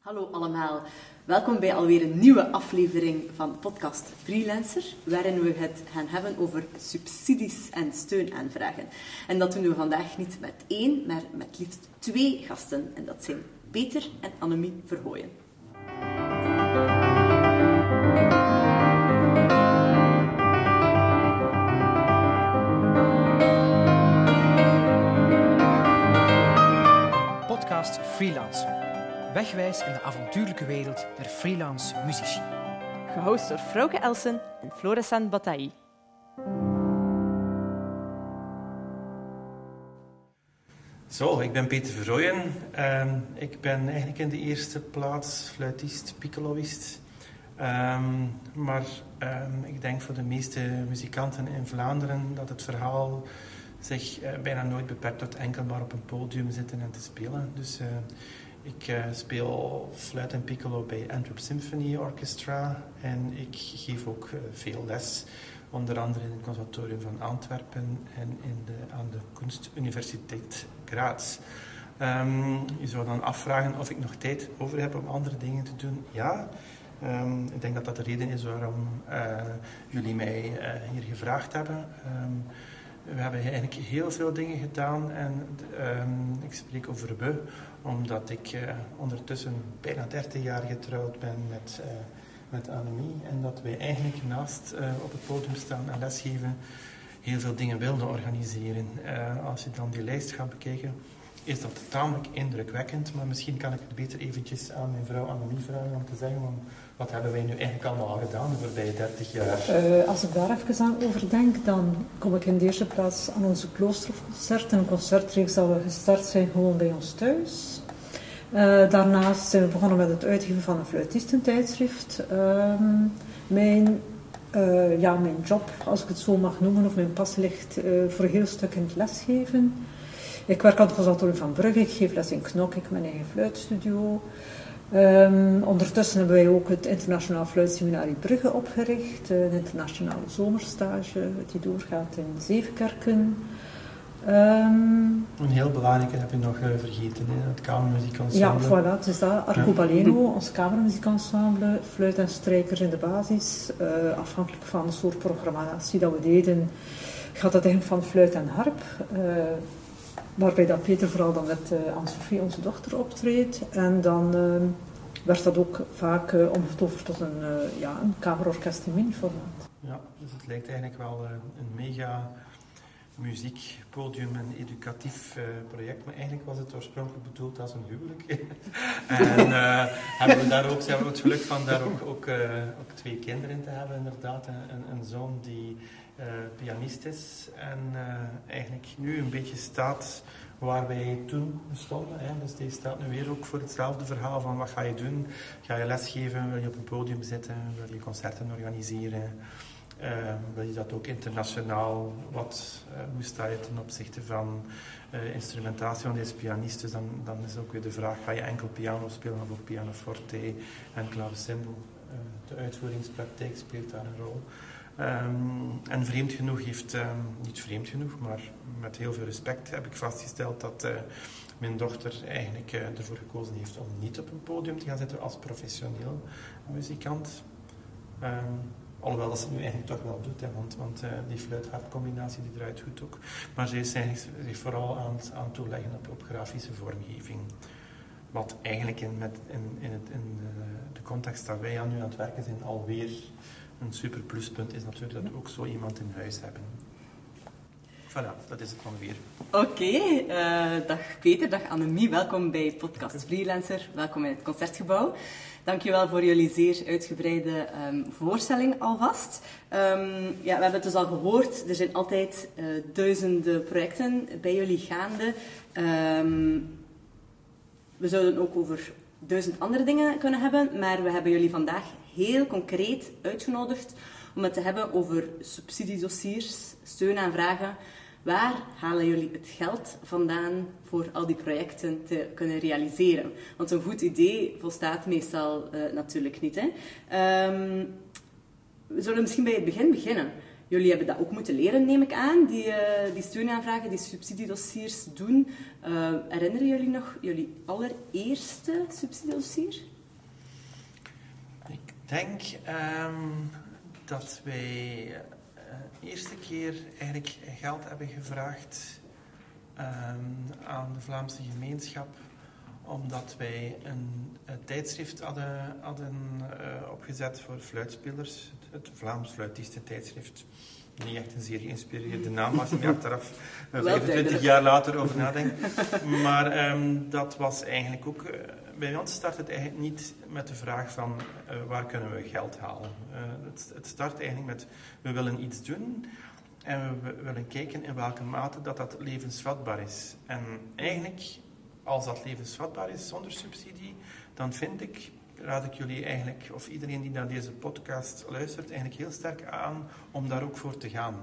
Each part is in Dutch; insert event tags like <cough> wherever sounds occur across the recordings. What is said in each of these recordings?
Hallo allemaal, welkom bij alweer een nieuwe aflevering van podcast Freelancer, waarin we het gaan hebben over subsidies en steunaanvragen. En dat doen we vandaag niet met één, maar met liefst twee gasten. En dat zijn Peter en Annemie Verhooyen. Wegwijs in de avontuurlijke wereld der freelance muzici. Gehost door Frauke Elsen en Florissant Bataille. Zo, ik ben Peter Verrooyen. Ehm, ik ben eigenlijk in de eerste plaats fluitist, piccoloist. Ehm, maar ehm, ik denk voor de meeste muzikanten in Vlaanderen dat het verhaal zich eh, bijna nooit beperkt tot enkel maar op een podium zitten en te spelen. Dus eh, ik eh, speel fluit en piccolo bij Antwerp Symphony Orchestra en ik geef ook eh, veel les. Onder andere in het Conservatorium van Antwerpen en in de, aan de Kunstuniversiteit Graz. Ehm, je zou dan afvragen of ik nog tijd over heb om andere dingen te doen. Ja, Ehm, ik denk dat dat de reden is waarom eh, jullie mij hier gevraagd hebben. Ehm, we hebben eigenlijk heel veel dingen gedaan en ik spreek over we, omdat ik eh, ondertussen bijna 30 jaar getrouwd ben met, met Annemie en dat wij eigenlijk naast op het podium staan en lesgeven heel veel dingen wilden organiseren. als je dan die lijst gaat bekijken, is dat tamelijk indrukwekkend, maar misschien kan ik het beter eventjes aan mijn vrouw Annemie vragen om te zeggen, wat hebben wij nu eigenlijk allemaal gedaan de voorbije 30 jaar? Uh, als ik daar even aan overdenk, dan kom ik in de eerste plaats aan onze kloosterconcert. Een concertreeks dat we gestart zijn gewoon bij ons thuis. Uh, daarnaast zijn we begonnen met het uitgeven van een fluitistentijdschrift. Uh, mijn, uh, ja, mijn job, als ik het zo mag noemen, of mijn pas ligt voor een heel stuk in het lesgeven. Ik werk aan het conservatorium van Brugge, ik geef les in Knok, ik heb mijn eigen fluitstudio. Um, ondertussen hebben wij ook het Internationaal Fluitseminarie Brugge opgericht, een internationale zomerstage die doorgaat in Zevenkerken. Um, een heel belangrijke heb je nog uh, vergeten, hè? het kamermuziekensemble. Ja, voilà, het is dat. Arcobaleno, ja. ons kamermuziekensemble, fluit en strijkers in de basis. Uh, afhankelijk van de soort programmatie dat we deden, gaat dat eigenlijk van fluit en harp. Uh, waarbij dat Peter vooral dan met uh, Anne-Sophie, onze dochter, optreedt. En dan uh, werd dat ook vaak uh, omgetoverd tot een, ja, een kamerorkest in mini-formaat. Ja, dus het lijkt eigenlijk wel een mega muziek, podium en educatief project, maar eigenlijk was het oorspronkelijk bedoeld als een huwelijk. <laughs> en hebben we daar ook, hebben het geluk van daar ook, ook, twee kinderen te hebben, inderdaad. Een, een zoon die uh, pianist is en uh, eigenlijk nu een beetje staat waar wij toen stonden. Hè. Dus die staat nu weer ook voor hetzelfde verhaal van wat ga je doen? Ga je lesgeven? Wil je op een podium zitten? Wil je concerten organiseren? Uh, wil je dat ook internationaal? Wat, hoe sta je ten opzichte van instrumentatie van deze pianist? Dus dan, dan is ook weer de vraag, ga je enkel piano spelen of ook pianoforte en clavecembalo? de uitvoeringspraktijk speelt daar een rol. Um, en vreemd genoeg heeft, um, niet vreemd genoeg, maar met heel veel respect heb ik vastgesteld dat uh, mijn dochter eigenlijk uh, ervoor gekozen heeft om niet op een podium te gaan zitten als professioneel muzikant. Um, alhoewel dat ze het nu eigenlijk toch wel doet, hè, want, want uh, die fluit-harp-combinatie die draait goed ook. Maar ze is eigenlijk zich vooral aan, aan toeleggen op, op grafische vormgeving. Wat eigenlijk in, met, in, in, het, in de, de context dat wij aan nu aan het werken zijn alweer een super pluspunt is natuurlijk dat we ook zo iemand in huis hebben. Voilà, dat is het van weer. Oké, okay, uh, dag Peter, dag Annemie. Welkom bij Podcast Freelancer. Welkom in het Concertgebouw. Dankjewel voor jullie zeer uitgebreide um, voorstelling alvast. Um, ja, we hebben het dus al gehoord, er zijn altijd uh, duizenden projecten bij jullie gaande. Um, we zouden ook over duizend andere dingen kunnen hebben, maar we hebben jullie vandaag heel concreet uitgenodigd om het te hebben over subsidiedossiers, steunaanvragen. Waar halen jullie het geld vandaan voor al die projecten te kunnen realiseren? Want een goed idee volstaat meestal uh, natuurlijk niet. Hè? Um, we zullen misschien bij het begin beginnen. jullie hebben dat ook moeten leren, neem ik aan, die, uh, die steunaanvragen, die subsidiedossiers doen. Uh, herinneren jullie nog jullie allereerste subsidiedossier? Ik denk um, dat wij de eerste keer eigenlijk geld hebben gevraagd um, aan de Vlaamse gemeenschap omdat wij een, een tijdschrift hadden, hadden uh, opgezet voor fluitspelers, het, het Vlaams Fluitisten tijdschrift. Niet echt een zeer geïnspireerde naam als er achteraf 25 jaar later over nadenkt. Maar um, dat was eigenlijk ook... Bij ons start het eigenlijk niet met de vraag van uh, waar kunnen we geld halen. Het, het, start eigenlijk met we willen iets doen en we willen kijken in welke mate dat dat levensvatbaar is. En eigenlijk als dat levensvatbaar is zonder subsidie, dan vind ik, raad ik jullie eigenlijk, of iedereen die naar deze podcast luistert, eigenlijk heel sterk aan om daar ook voor te gaan.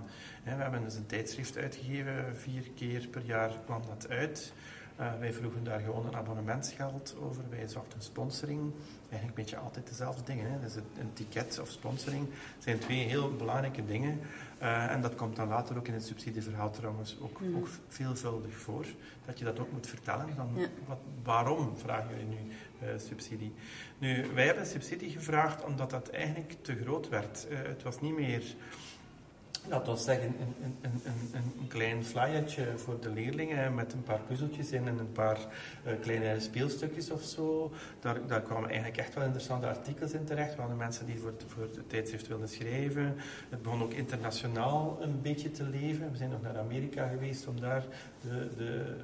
We hebben dus een tijdschrift uitgegeven, vier keer per jaar kwam dat uit. Uh, wij vroegen daar gewoon een abonnementsgeld over. Wij zochten sponsoring. Eigenlijk een beetje altijd dezelfde dingen. Hè. Dus een ticket of sponsoring zijn twee heel belangrijke dingen. Uh, en dat komt dan later ook in het subsidieverhaal trouwens ook, mm. ook veelvuldig voor. Dat je dat ook moet vertellen. Dan, ja. wat, waarom vragen jullie nu uh, subsidie? Nu, wij hebben subsidie gevraagd omdat dat eigenlijk te groot werd. Het was niet meer laten we zeggen, een, een, een, een, klein flyertje voor de leerlingen met een paar puzzeltjes in en een paar uh, kleine speelstukjes of zo. Daar, daar kwamen eigenlijk echt wel interessante artikels in terecht. We hadden mensen die voor, voor het tijdschrift wilden schrijven. Het begon ook internationaal een beetje te leven. We zijn nog naar Amerika geweest om daar de, de,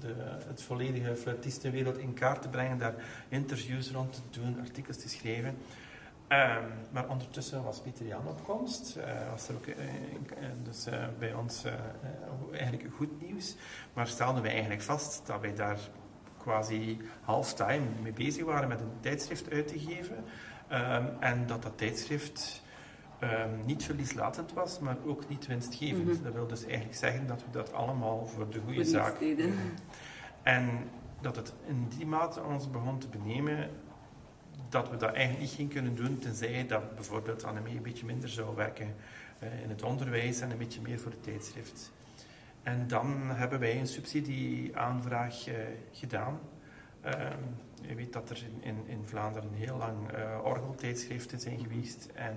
de, het volledige fluitistenwereld in kaart te brengen, daar interviews rond te doen, artikels te schrijven. Um, maar ondertussen was Pieter Jan op komst. Uh, was er ook, uh, dus uh, bij ons eigenlijk goed nieuws. Maar stelden wij eigenlijk vast dat wij daar quasi halftime mee bezig waren met een tijdschrift uit te geven. Um, en dat dat tijdschrift um, niet verlieslatend was, maar ook niet winstgevend. Mm -hmm. Dat wil dus eigenlijk zeggen dat we dat allemaal voor de goede zaak deden. En dat het in die mate ons begon te benemen dat we dat eigenlijk niet gingen kunnen doen, tenzij dat bijvoorbeeld Annemie een beetje minder zou werken uh, in het onderwijs en een beetje meer voor het tijdschrift. En dan hebben wij een subsidieaanvraag uh, gedaan. Uh, je weet dat er in, in, in Vlaanderen heel lang uh, orgeltijdschriften zijn geweest en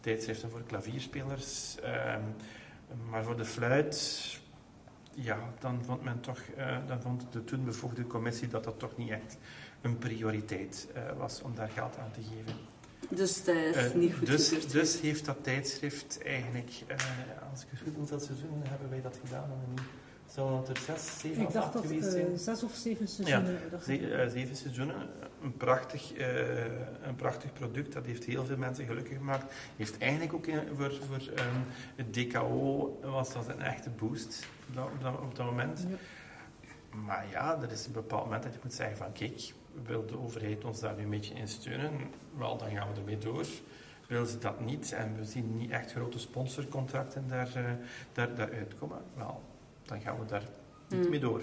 tijdschriften voor klavierspelers. Ehm, maar voor de fluit, ja, dan vond men toch, dan vond de toen bevoegde commissie dat dat toch niet echt een prioriteit uh, was om daar geld aan te geven. Dus dat is uh, niet goed dus, dus heeft dat tijdschrift eigenlijk, uh, als ik het goed hoeveel seizoenen hebben wij dat gedaan? Zou dat er zes, zeven ik of acht geweest zijn? zes of zeven seizoenen. Ja, ze, zeven seizoenen. Een prachtig, een prachtig product. Dat heeft heel veel mensen gelukkig gemaakt. Heeft eigenlijk ook in, voor, voor um, het DKO was dat een echte boost op dat, op dat, op dat moment. Ja. Maar ja, er is een bepaald moment dat je moet zeggen van kijk, wil de overheid ons daar nu een beetje in steunen? Wel, dan gaan we ermee door. Wil ze dat niet en we zien niet echt grote sponsorcontracten daar, uh, daar, daaruit komen? Wel, dan gaan we daar niet mm. mee door.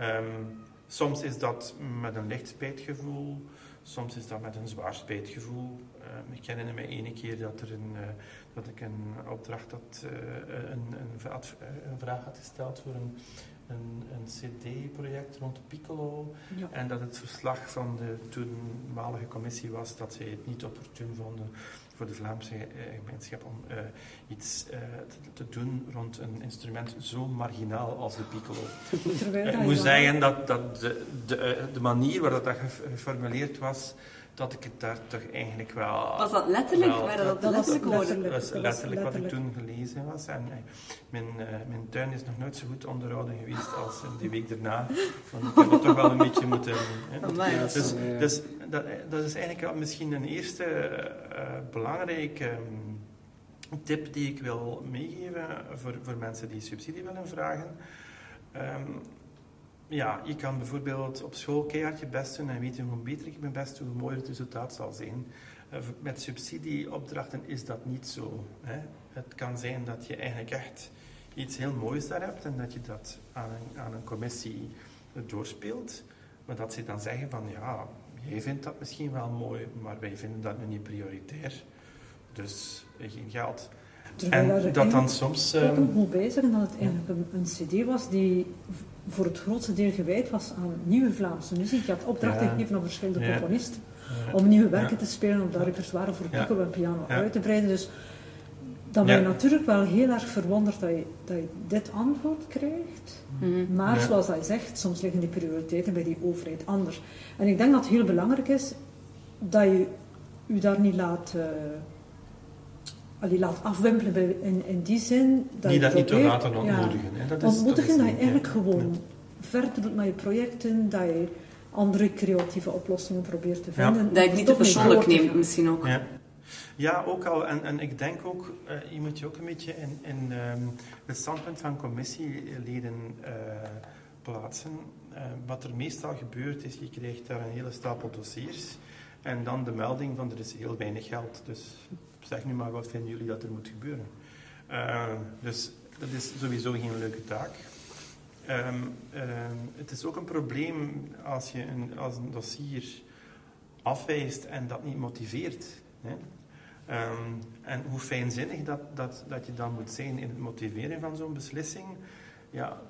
Um, soms is dat met een licht spijtgevoel, soms is dat met een zwaar spijtgevoel. Um, ik herinner me ene keer dat, er een, uh, dat ik een opdracht had, uh, een, een, een, vraag had gesteld voor een een, een CD-project rond Piccolo. Ja. En dat het verslag van de toenmalige commissie was dat zij het niet opportun vonden voor de Vlaamse eh, gemeenschap om uh, iets uh, te, te, doen rond een instrument zo marginaal als de piccolo. ik moet zeggen dat, dat de, de, de manier waarop dat geformuleerd was, dat ik het daar toch eigenlijk wel... Was dat letterlijk? Wel, dat, dat, dat letterlijk letterlijk, dat was letterlijk wat ik toen gelezen was. En uh, mijn, uh, mijn tuin is nog nooit zo goed onderhouden geweest als uh, die week daarna. Want ik heb het toch wel een beetje moeten... Amai, dus dus dat, dat is eigenlijk wel misschien een eerste belangrijke um, tip die ik wil meegeven voor, voor mensen die subsidie willen vragen. Um, ja, je kan bijvoorbeeld op school keihard je best doen en weten hoe beter ik mijn best doe, hoe mooier het resultaat zal zijn. Uh, met subsidieopdrachten is dat niet zo. Hè. Het kan zijn dat je eigenlijk echt iets heel moois daar hebt en dat je dat aan een, aan een commissie doorspeelt. Maar dat ze dan zeggen van ja, jij vindt dat misschien wel mooi, maar wij vinden dat nu niet prioritair. Dus geen geld. Terwijl er En dat dan soms... Ik ehm, bijzeggen dat het eigenlijk een, een cd was die voor het grootste deel gewijd was aan nieuwe Vlaamse muziek. Je had opdracht Ja. gegeven aan verschillende Ja. componisten om nieuwe werken Ja. te spelen, om dat repertoire voor Ja. piccolo en piano Ja. uit te breiden. Dus dan ben je Ja. natuurlijk wel heel erg verwonderd dat je, dat je dit antwoord krijgt. Mhm. Maar Ja. zoals hij zegt, soms liggen die prioriteiten bij die overheid anders. En ik denk dat het heel belangrijk is dat je u daar niet laat, eh, allee, laat afwimpelen in, in die zin. Dat die je dat niet te laten ja, ontmoedigen. hè. Dat is, ontmoedigen is dat je eigenlijk ja. gewoon verder doet met je projecten, dat je andere creatieve oplossingen probeert te Ja. vinden. Dat je het niet te persoonlijk neemt, misschien ook. Ja. ja, ook al. En, en ik denk ook, eh, je moet je ook een beetje in, in ehm, het standpunt van commissieleden eh, plaatsen. Eh, wat er meestal gebeurt is, je krijgt daar een hele stapel dossiers. En dan de melding van er is heel weinig geld. Dus zeg nu maar, wat vinden jullie dat er moet gebeuren? Eh, dus dat is sowieso geen leuke taak. Ehm, ehm, het is ook een probleem als je een, als een dossier afwijst en dat niet motiveert. Hè? Ehm, en hoe fijnzinnig dat, dat, dat je dan moet zijn in het motiveren van zo'n beslissing, ja,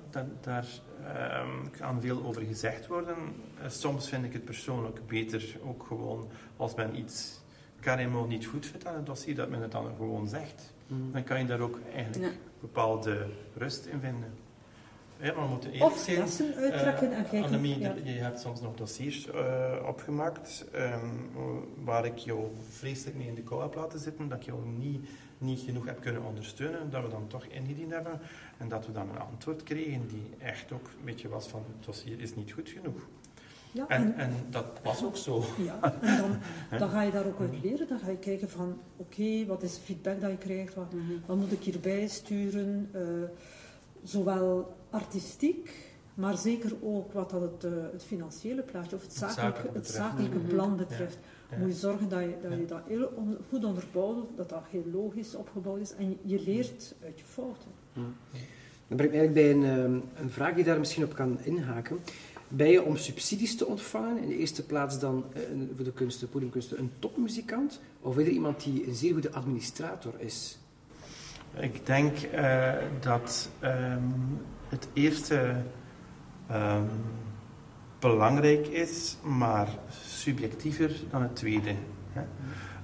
daar ehm, kan veel over gezegd worden. Eh, soms vind ik het persoonlijk beter ook gewoon als men iets carrément niet goed vindt aan het dossier, dat men het dan gewoon zegt. Dan kan je daar ook eigenlijk Ja. bepaalde rust in vinden. Ja, maar we moeten eerlijk Of zijn. lessen uittrekken en Eh, kijken. Annemie, ja. je hebt soms nog dossiers eh, opgemaakt ehm, waar ik jou vreselijk mee in de kou heb laten zitten, dat ik jou niet, niet genoeg heb kunnen ondersteunen, dat we dan toch ingediend hebben en dat we dan een antwoord kregen die echt ook een beetje was van het dossier is niet goed genoeg. Ja, En, en, en dat was ook zo. ja, en dan, dan ga je daar ook uit leren. Dan ga je kijken van, oké, wat is de feedback dat je krijgt? Wat, Mhm. wat moet ik hierbij sturen? Eh, zowel artistiek, maar zeker ook wat dat het, eh, het financiële plaatje of het, zakelijke, zakelijke het betreft. zakelijke Mhm. plan betreft. Ja. Moet je zorgen dat je dat, Ja. je dat heel on- goed onderbouwt, dat dat heel logisch opgebouwd is en je, je leert uit je fouten. Dat brengt mij eigenlijk bij een, ehm, een vraag die daar misschien op kan inhaken. Ben je om subsidies te ontvangen, in de eerste plaats dan eh, voor de kunsten, podiumkunsten, een topmuzikant? Of iemand die een zeer goede administrator is? Ik denk eh, dat ehm, het eerste ehm, belangrijk is, maar subjectiever dan het tweede. Hè?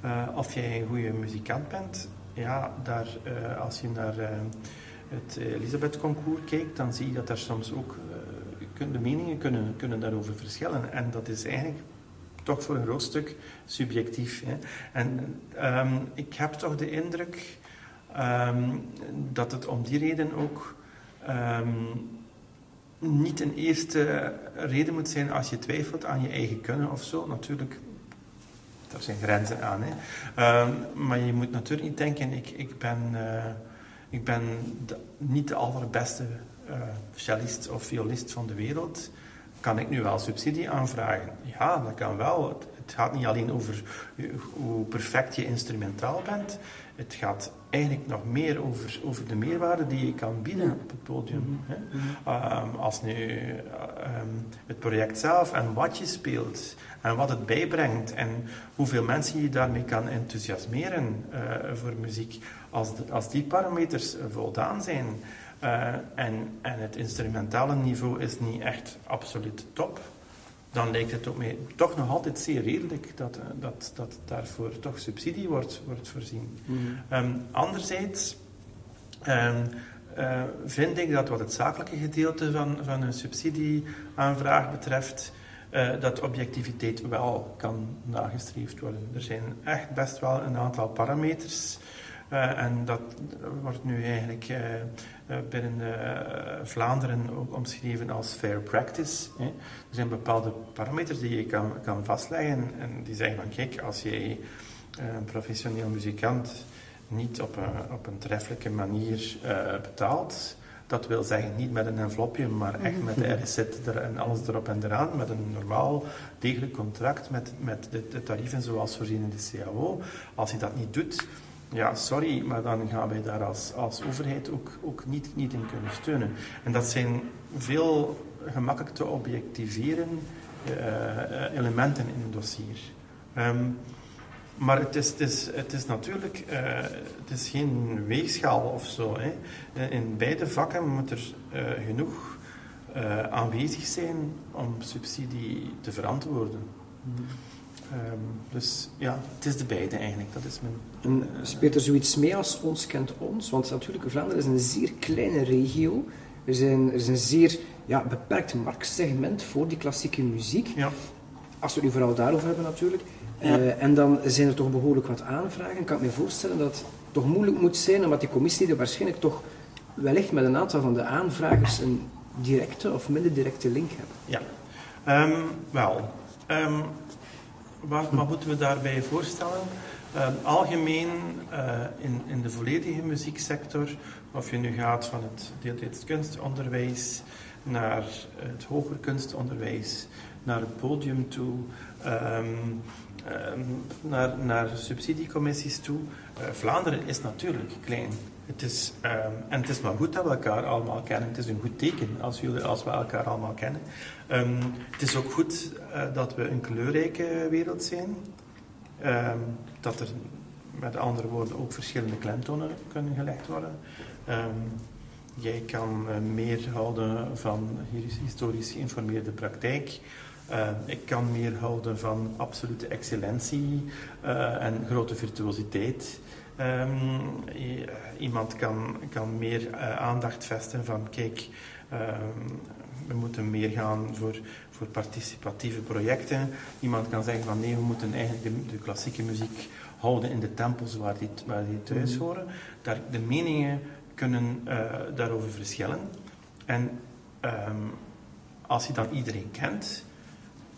Eh, of jij een goede muzikant bent, ja, daar, als je naar het Elisabeth Concours kijkt, dan zie je dat daar soms ook de meningen kunnen, kunnen daarover verschillen. En dat is eigenlijk toch voor een groot stuk subjectief. Hè? En ehm, ik heb toch de indruk Ehm, dat het om die reden ook ehm, niet een eerste reden moet zijn als je twijfelt aan je eigen kunnen of zo. Natuurlijk, daar zijn grenzen aan. Hè. Maar je moet natuurlijk niet denken, ik, ik ben, eh, ik ben niet de allerbeste cellist of violist van de wereld. Kan ik nu wel subsidie aanvragen? Ja, dat kan wel. Het, het gaat niet alleen over hoe perfect je instrumentaal bent. Het gaat eigenlijk nog meer over, over de meerwaarde die je kan bieden op het podium. Hè? Ehm, als nu eh, ehm, het project zelf en wat je speelt en wat het bijbrengt en hoeveel mensen je daarmee kan enthousiasmeren eh, voor muziek, als, de- als die parameters eh, voldaan zijn eh, en, en het instrumentale niveau is niet echt absoluut top, dan lijkt het ook mij toch nog altijd zeer redelijk dat, eh, dat, dat daarvoor toch subsidie wordt, wordt voorzien. Ehm, anderzijds eh, vind ik dat wat het zakelijke gedeelte van, van een subsidieaanvraag betreft, eh, dat objectiviteit wel kan nagestreefd worden. Er zijn echt best wel een aantal parameters. Eh, en dat wordt nu eigenlijk eh, eh, binnen Vlaanderen ook omschreven als fair practice. Er zijn bepaalde parameters die je kan, kan vastleggen en die zeggen van kijk, als jij een professioneel muzikant niet op een, op een treffelijke manier betaalt. Dat wil zeggen niet met een envelopje, maar echt met de RZ er en alles erop en eraan. Met een normaal, degelijk contract met, met de, de tarieven zoals voorzien in de CAO. Als je dat niet doet, ja, sorry, maar dan gaan wij daar als, als overheid ook, ook niet, niet in kunnen steunen. En dat zijn veel gemakkelijk te objectiveren eh, eh, elementen in een dossier. Ehm, maar het is, het is, het is natuurlijk uh, het is geen weegschaal of zo. Hè. In beide vakken moet er genoeg aanwezig zijn om subsidie te verantwoorden. Mm. Um, dus ja, het is de beide eigenlijk. Dat is mijn, en speelt er zoiets mee als Ons Kent Ons? Want natuurlijk, Vlaanderen is een zeer kleine regio. Er, zijn, er is een zeer ja, beperkt marktsegment voor die klassieke muziek. Ja. Als we het nu vooral daarover hebben natuurlijk. Ja. Uh, en dan zijn er toch behoorlijk wat aanvragen. Kan ik me voorstellen dat het toch moeilijk moet zijn, omdat die commissie er waarschijnlijk toch wellicht met een aantal van de aanvragers een directe of minder directe link hebben. Ja, um, wel. Um, wat, moeten we daarbij voorstellen? Um, algemeen uh, in, in de volledige muzieksector, of je nu gaat van het deeltijds kunstonderwijs naar het hoger kunstonderwijs, naar het podium toe, um, um, naar, naar subsidiecommissies toe. Uh, Vlaanderen is natuurlijk klein. Het is, um, en het is maar goed dat we elkaar allemaal kennen. Het is een goed teken als, jullie, als we elkaar allemaal kennen. Um, het is ook goed uh, dat we een kleurrijke wereld zijn. Um, dat er met andere woorden ook verschillende klemtonen kunnen gelegd worden. jij kan uh, meer houden van historisch geïnformeerde praktijk. Ik kan meer houden van absolute excellentie uh, en grote virtuositeit. Um, iemand kan, kan meer uh, aandacht vestigen van kijk, um, we moeten meer gaan voor, voor participatieve projecten. Iemand kan zeggen van nee, we moeten eigenlijk de, de klassieke muziek houden in de tempels waar die, waar die thuis mhm. horen. Daar, de meningen kunnen uh, daarover verschillen. En um, als je dan iedereen kent,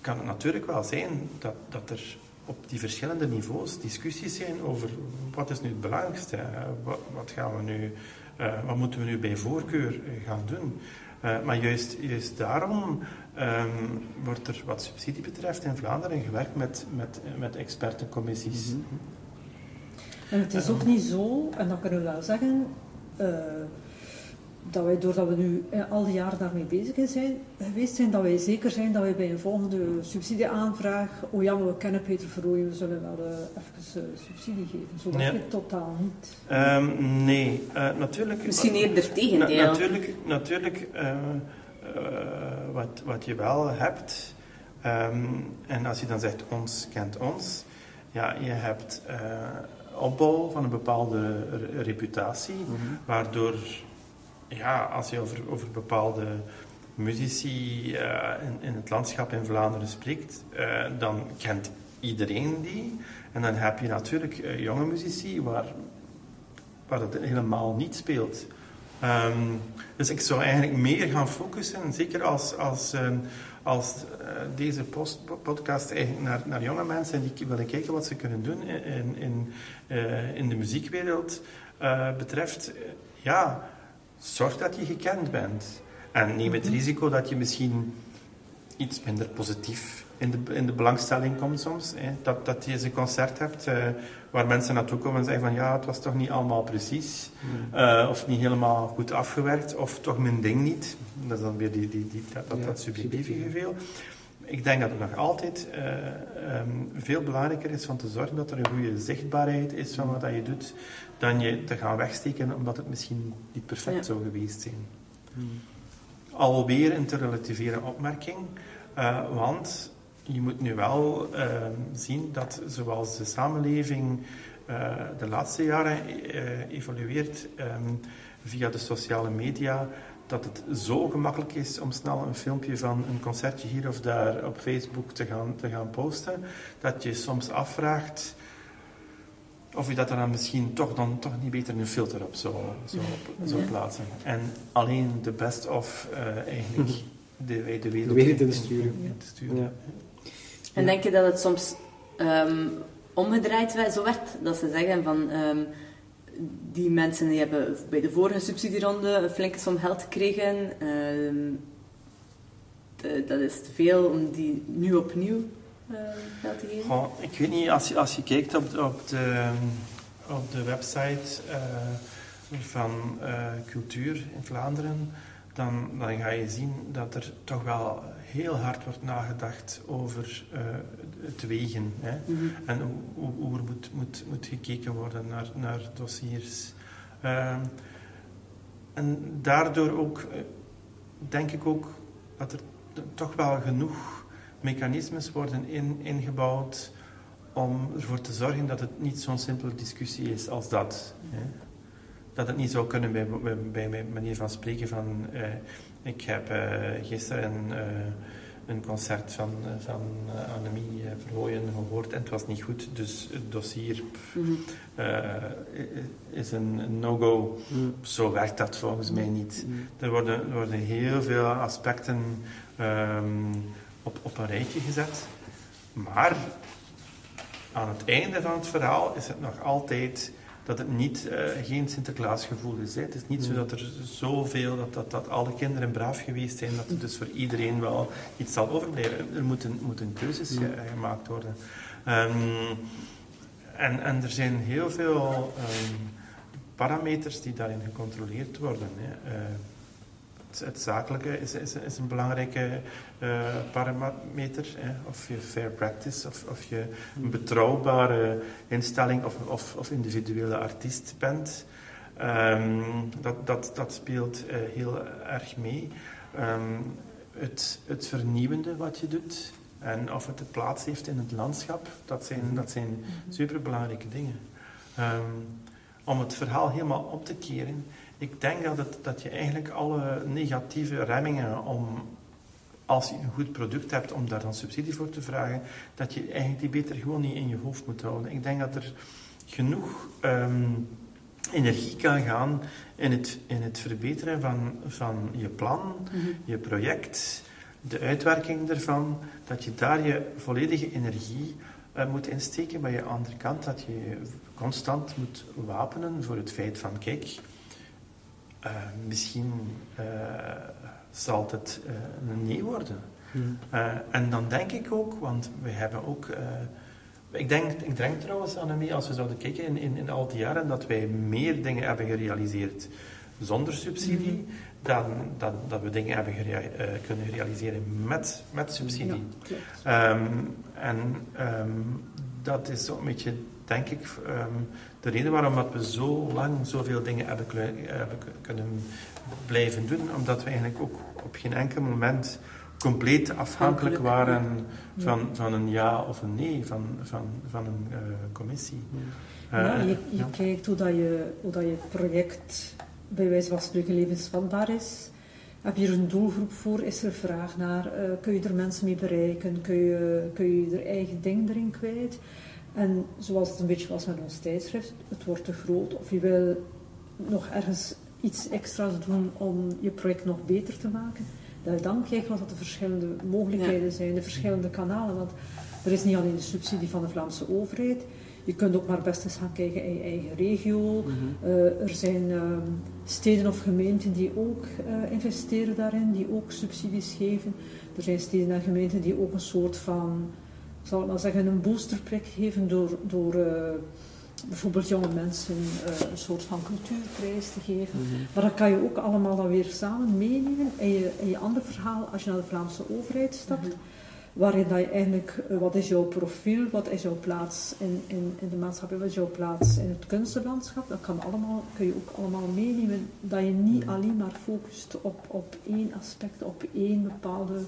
kan het natuurlijk wel zijn dat, dat er op die verschillende niveaus discussies zijn over wat is nu het belangrijkste, wat, wat gaan we nu, uh, wat moeten we nu bij voorkeur gaan doen. Maar juist, juist daarom um, wordt er wat subsidie betreft in Vlaanderen gewerkt met, met, met expertencommissies. Mm -hmm. En het is ook niet zo, en dat kunnen we wel zeggen, dat wij, doordat we nu eh, al die jaren daarmee bezig zijn, geweest zijn, dat wij zeker zijn dat wij bij een volgende subsidieaanvraag, oh ja, maar we kennen Peter Verrooyen, we zullen wel uh, even uh, subsidie geven. Zo werkt het totaal niet. Um, nee, uh, natuurlijk... Misschien eerder tegendeel. Na, natuurlijk, natuurlijk wat, wat je wel hebt, um, en als je dan zegt ons kent ons, ja, je hebt opbouw van een bepaalde reputatie, mm -hmm. waardoor ja, als je over, over bepaalde muzici uh, in, in, het landschap in Vlaanderen spreekt, uh, dan kent iedereen die. En dan heb je natuurlijk uh, jonge muzici waar, waar het helemaal niet speelt. Um, dus ik zou eigenlijk meer gaan focussen, zeker als, als, um, als deze podcast eigenlijk naar, naar jonge mensen die willen kijken wat ze kunnen doen in, in, in de muziekwereld betreft. ja, zorg dat je gekend bent. En neem het mhm. risico dat je misschien iets minder positief in de, in de belangstelling komt soms. Hè. Dat, dat je eens een concert hebt uh, waar mensen naartoe komen en zeggen van ja, het was toch niet allemaal precies. Mm. Uh, of niet helemaal goed afgewerkt, of toch mijn ding niet. Dat is dan weer die, die, die, dat, dat, ja, dat subjectieve gevoel. Ik denk dat het nog altijd uh, um, veel belangrijker is van te zorgen dat er een goede zichtbaarheid is van wat dat je doet, dan je te gaan wegsteken omdat het misschien niet perfect ja. zou geweest zijn. Hmm. Alweer een te relativeren opmerking, uh, want je moet nu wel uh, zien dat zoals de samenleving uh, de laatste jaren evolueert um, via de sociale media, dat het zo gemakkelijk is om snel een filmpje van een concertje hier of daar op Facebook te gaan, te gaan posten, dat je soms afvraagt of je dat dan misschien toch, dan, toch niet beter een filter op zou, zou, plaatsen. En alleen de best of uh, eigenlijk de, de wereld, de wereld in, sturen. In, te sturen. Ja. En denk je dat het soms um, omgedraaid zo werd? Dat ze zeggen van... Um, die mensen die hebben bij de vorige subsidieronde een flinke geld gekregen. De, dat is te veel om die nu opnieuw uh, geld te geven. Goh, ik weet niet, als je, als je kijkt op, op, de, op de website uh, van Cultuur in Vlaanderen, dan, dan ga je zien dat er toch wel heel hard wordt nagedacht over eh, het wegen. Hè? Mhm. En hoe, er moet, moet, moet gekeken worden naar, naar dossiers. Ehm, en daardoor ook, eh, denk ik ook, dat er toch wel genoeg mechanismes worden in, ingebouwd om ervoor te zorgen dat het niet zo'n simpele discussie is als dat. Hè? Dat het niet zou kunnen bij, bij, manier van spreken van... eh, ik heb eh, gisteren eh, een concert van, eh, van Annemie Verhooyen gehoord en het was niet goed, dus het dossier pff, Mhm. is een no-go. Mm. Zo werkt dat volgens mij niet. Mm. Er worden, er worden heel veel aspecten ehm, op, op een rijtje gezet. Maar aan het einde van het verhaal is het nog altijd dat het niet, eh, geen Sinterklaasgevoel is. Hè. Het is niet zo Mm. dat er zoveel, dat, dat, dat alle kinderen braaf geweest zijn, dat er dus voor iedereen wel iets zal overblijven. Er moeten, moeten keuzes Mm. ge- gemaakt worden. Ehm, en, en er zijn heel veel ehm, parameters die daarin gecontroleerd worden. Hè. Eh, het, het zakelijke is, is, is een belangrijke eh, parameter. Hè. Of je fair practice, of, of je een betrouwbare instelling of, of, of individuele artiest bent. Ehm, dat, dat, dat speelt eh, heel erg mee. Ehm, het, het vernieuwende wat je doet en of het de plaats heeft in het landschap, dat zijn, dat zijn superbelangrijke dingen. Ehm, om het verhaal helemaal op te keren, ik denk dat, het, dat je eigenlijk alle negatieve remmingen om, als je een goed product hebt, om daar dan subsidie voor te vragen, dat je eigenlijk die beter gewoon niet in je hoofd moet houden. Ik denk dat er genoeg ehm, energie kan gaan in het, in het verbeteren van, van je plan, Mhm. je project, de uitwerking ervan, dat je daar je volledige energie eh, moet insteken. Maar aan de andere kant dat je je constant moet wapenen voor het feit van, kijk, eh, misschien eh, zal het eh, een nee worden. Mm. Eh, en dan denk ik ook, want we hebben ook. ik, denk, ik denk trouwens, Annemie, als we zouden kijken in, in, in al die jaren, dat wij meer dingen hebben gerealiseerd zonder subsidie, dan, dan dat we dingen hebben gerea- kunnen realiseren met, met subsidie. Ja. Ehm, en ehm, dat is zo'n beetje, denk ik, ehm, de reden waarom dat we zo lang zoveel dingen hebben, hebben kunnen blijven doen. Omdat we eigenlijk ook op geen enkel moment compleet afhankelijk waren van, van een ja of een nee van, van, van een eh, commissie. Eh, ja, je, je ja. kijkt hoe, dat je, hoe dat je project bij wijze van spreken levensvatbaar is. Heb je er een doelgroep voor? Is er vraag naar? Eh, kun je er mensen mee bereiken? Kun je, kun je er eigen ding erin kwijt? En zoals het een beetje was met ons tijdschrift, het wordt te groot. Of je wil nog ergens iets extra's doen om je project nog beter te maken. Dan kijkt wat de verschillende mogelijkheden zijn, de verschillende kanalen. Want er is niet alleen de subsidie van de Vlaamse overheid. Je kunt ook maar best eens gaan kijken in je eigen regio. Mhm. Eh, er zijn ehm, steden of gemeenten die ook eh, investeren daarin, die ook subsidies geven. Er zijn steden en gemeenten die ook een soort van, zal ik maar zeggen, een boosterprik geven door, door eh, bijvoorbeeld jonge mensen eh, een soort van cultuurprijs te geven. Mhm. Maar dat kan je ook allemaal dan weer samen meenemen in je, in je andere verhaal als je naar de Vlaamse overheid stapt. Mhm. Waarin dat je eigenlijk, eh, wat is jouw profiel, wat is jouw plaats in, in, in de maatschappij, wat is jouw plaats in het kunstenlandschap. Dat kan allemaal, kun je ook allemaal meenemen. Dat je niet alleen maar focust op, op één aspect, op één bepaalde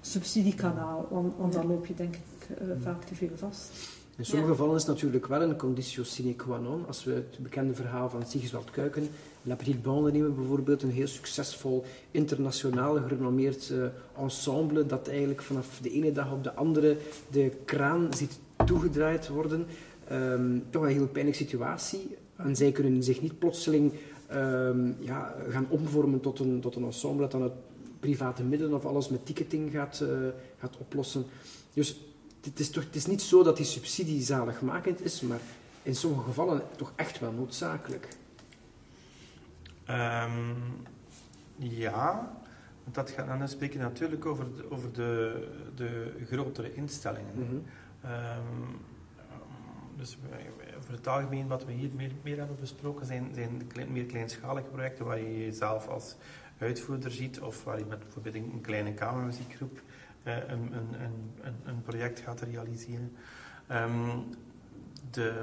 subsidiekanaal. Want, want dan loop je denk ik eh, vaak te veel vast. In sommige Ja. gevallen is het natuurlijk wel een conditio sine qua non. Als we het bekende verhaal van Sigiswald Kuiken, La Petite Bande nemen bijvoorbeeld, een heel succesvol, internationaal gerenommeerd eh, ensemble, dat eigenlijk vanaf de ene dag op de andere de kraan ziet toegedraaid worden. Ehm, toch een heel pijnlijke situatie. En zij kunnen zich niet plotseling ehm, ja, gaan omvormen tot een, tot een ensemble dat dan uit private middelen of alles met ticketing gaat, eh, gaat oplossen. Dus het is, toch, het is niet zo dat die subsidie zaligmakend is, maar in sommige gevallen toch echt wel noodzakelijk. Ehm, ja, want dat gaat dan spreken natuurlijk over de, over de, de grotere instellingen. Mhm. Ehm, dus over het algemeen wat we hier meer, meer hebben besproken zijn, zijn de meer kleinschalige projecten waar je jezelf als uitvoerder ziet of waar je met bijvoorbeeld een kleine kamermuziekgroep een, een, een, een, project gaat realiseren. Ehm, de,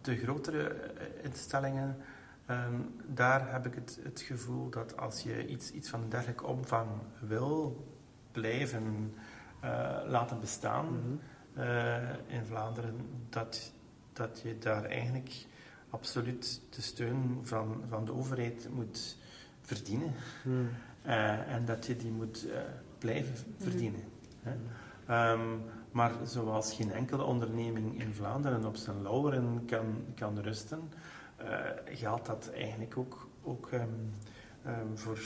de grotere eh, instellingen, ehm, daar heb ik het, het gevoel dat als je iets, iets van dergelijke omvang wil blijven eh, laten bestaan Mhm. eh, in Vlaanderen, dat, dat je daar eigenlijk absoluut de steun van, van de overheid moet verdienen. Mhm. Eh, en dat je die moet eh, blijven verdienen. Hè. Ehm, maar zoals geen enkele onderneming in Vlaanderen op zijn lauweren kan, kan rusten, eh, geldt dat eigenlijk ook, ook ehm, ehm, voor,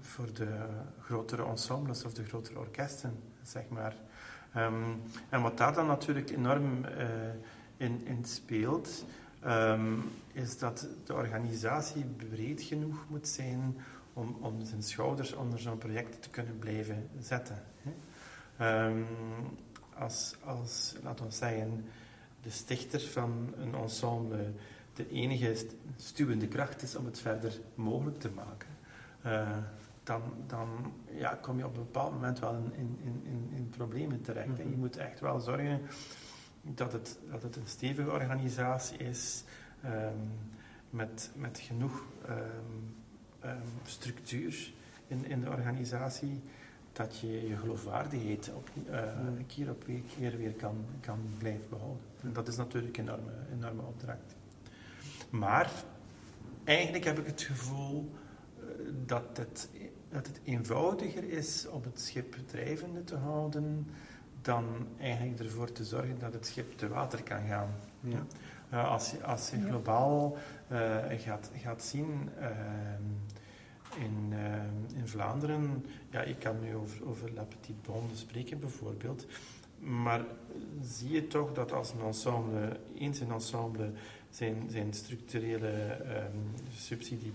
voor de grotere ensembles of de grotere orkesten, zeg maar. En wat daar dan natuurlijk enorm eh, in, in speelt, is dat de organisatie breed genoeg moet zijn om, om zijn schouders onder zo'n project te kunnen blijven zetten. Hè. Ehm, als, als, laten we zeggen, de stichter van een ensemble de enige st- stuwende kracht is om het verder mogelijk te maken, eh, dan, dan ja, kom je op een bepaald moment wel in, in, in, in, problemen terecht. hè. Je Mhm. moet echt wel zorgen dat het, dat het een stevige organisatie is, ehm, met, met genoeg ehm, structuur in, in de organisatie, dat je je geloofwaardigheid op, eh, Mm. keer op keer, weer kan, kan blijven behouden. En dat is natuurlijk een enorme, enorme opdracht. Maar eigenlijk heb ik het gevoel eh, dat het, dat het eenvoudiger is om het schip drijvende te houden dan eigenlijk ervoor te zorgen dat het schip te water kan gaan. Ja. Uh, als, je, als je globaal uh, gaat, gaat zien uh, in, in Vlaanderen, ja, ik kan nu over, over La Petite Bonde spreken bijvoorbeeld, maar zie je toch dat als een ensemble, eens een ensemble zijn, zijn structurele um, subsidie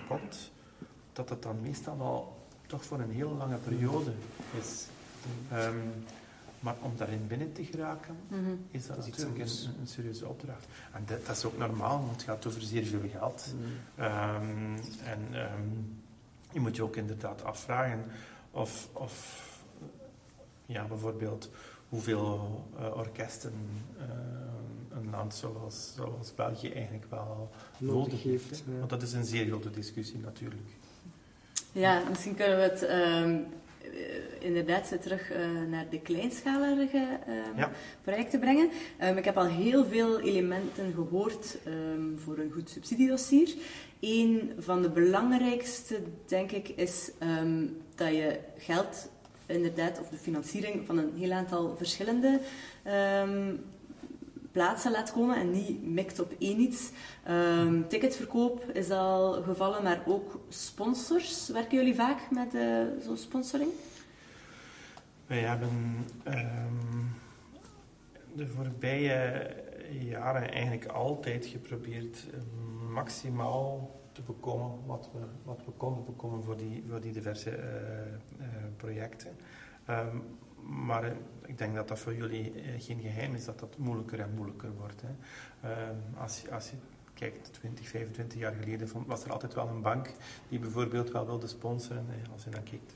bekomt, dat dat dan meestal wel toch voor een heel lange periode is. Um, maar om daarin binnen te geraken, mm -hmm. is dat, dat is natuurlijk een, een, serieuze opdracht. En dat, dat, is ook normaal, want het gaat over zeer veel geld. Mm -hmm. um, en um, je moet je ook inderdaad afvragen of, of ja, bijvoorbeeld hoeveel uh, orkesten uh, een land zoals, zoals België eigenlijk wel nodig heeft. Ja. Want dat is een zeer grote discussie natuurlijk. Ja, misschien kunnen we het um, inderdaad terug uh, naar de kleinschalige ja. projecten brengen. Um, ik heb al heel veel elementen gehoord voor een goed subsidiedossier. Een van de belangrijkste, denk ik, is dat je geld inderdaad, of de financiering van een heel aantal verschillende plaatsen laat komen en niet mikt op één iets. Um, ticketverkoop is al gevallen, maar ook sponsors. Werken jullie vaak met uh, zo'n sponsoring? Wij hebben um, de voorbije jaren eigenlijk altijd geprobeerd um, maximaal te bekomen wat we, wat we konden bekomen voor die, voor die diverse uh, uh, projecten. Um, maar uh, ik denk dat dat voor jullie geen geheim is dat dat moeilijker en moeilijker wordt. Hè. Als, je, als je kijkt, 20, 25 jaar geleden was er altijd wel een bank die bijvoorbeeld wel wilde sponsoren. Als je dan kijkt,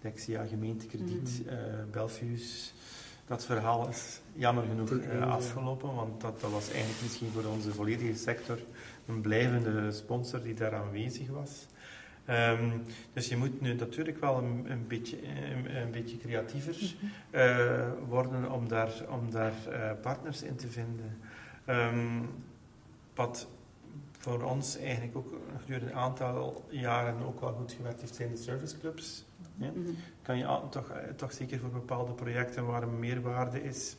Dexia, gemeentekrediet, mm -hmm. Belfius. Dat verhaal is jammer genoeg afgelopen, want dat, dat was eigenlijk misschien voor onze volledige sector een blijvende sponsor die daar aanwezig was. Um, dus je moet nu natuurlijk wel een, een, beetje, een, een beetje creatiever uh, worden om daar, om daar uh, partners in te vinden. Um, wat voor ons eigenlijk ook gedurende een aantal jaren ook wel goed gewerkt heeft, zijn de serviceclubs. Ja? Mm -hmm. Kan je al, toch, toch zeker voor bepaalde projecten waar een meerwaarde is.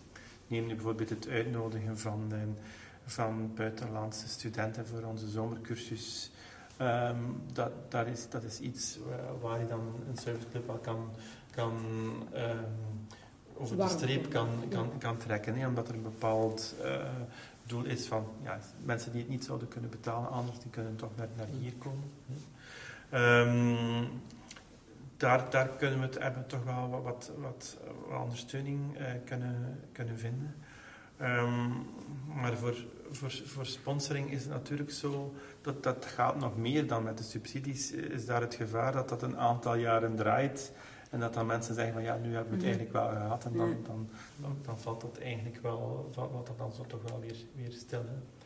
Neem nu bijvoorbeeld het uitnodigen van, van buitenlandse studenten voor onze zomercursus. Um, dat, dat, is, dat is iets uh, waar je dan een serviceclub wel kan, kan um, over de streep kan, kan, kan trekken. Hè, omdat er een bepaald uh, doel is van ja, mensen die het niet zouden kunnen betalen, anders die kunnen toch naar, naar hier komen. Um, daar, daar kunnen we het hebben toch wel wat, wat, wat, wat ondersteuning uh, kunnen, kunnen vinden. maar voor, voor, voor sponsoring is het natuurlijk zo dat dat gaat nog meer dan met de subsidies. Is daar het gevaar dat dat een aantal jaren draait En dat dan mensen zeggen van ja, nu hebben we het Mhm. eigenlijk wel gehad. En dan, dan, dan, dan valt dat eigenlijk wel, valt valt dat dan zo toch wel weer, weer stil. hè.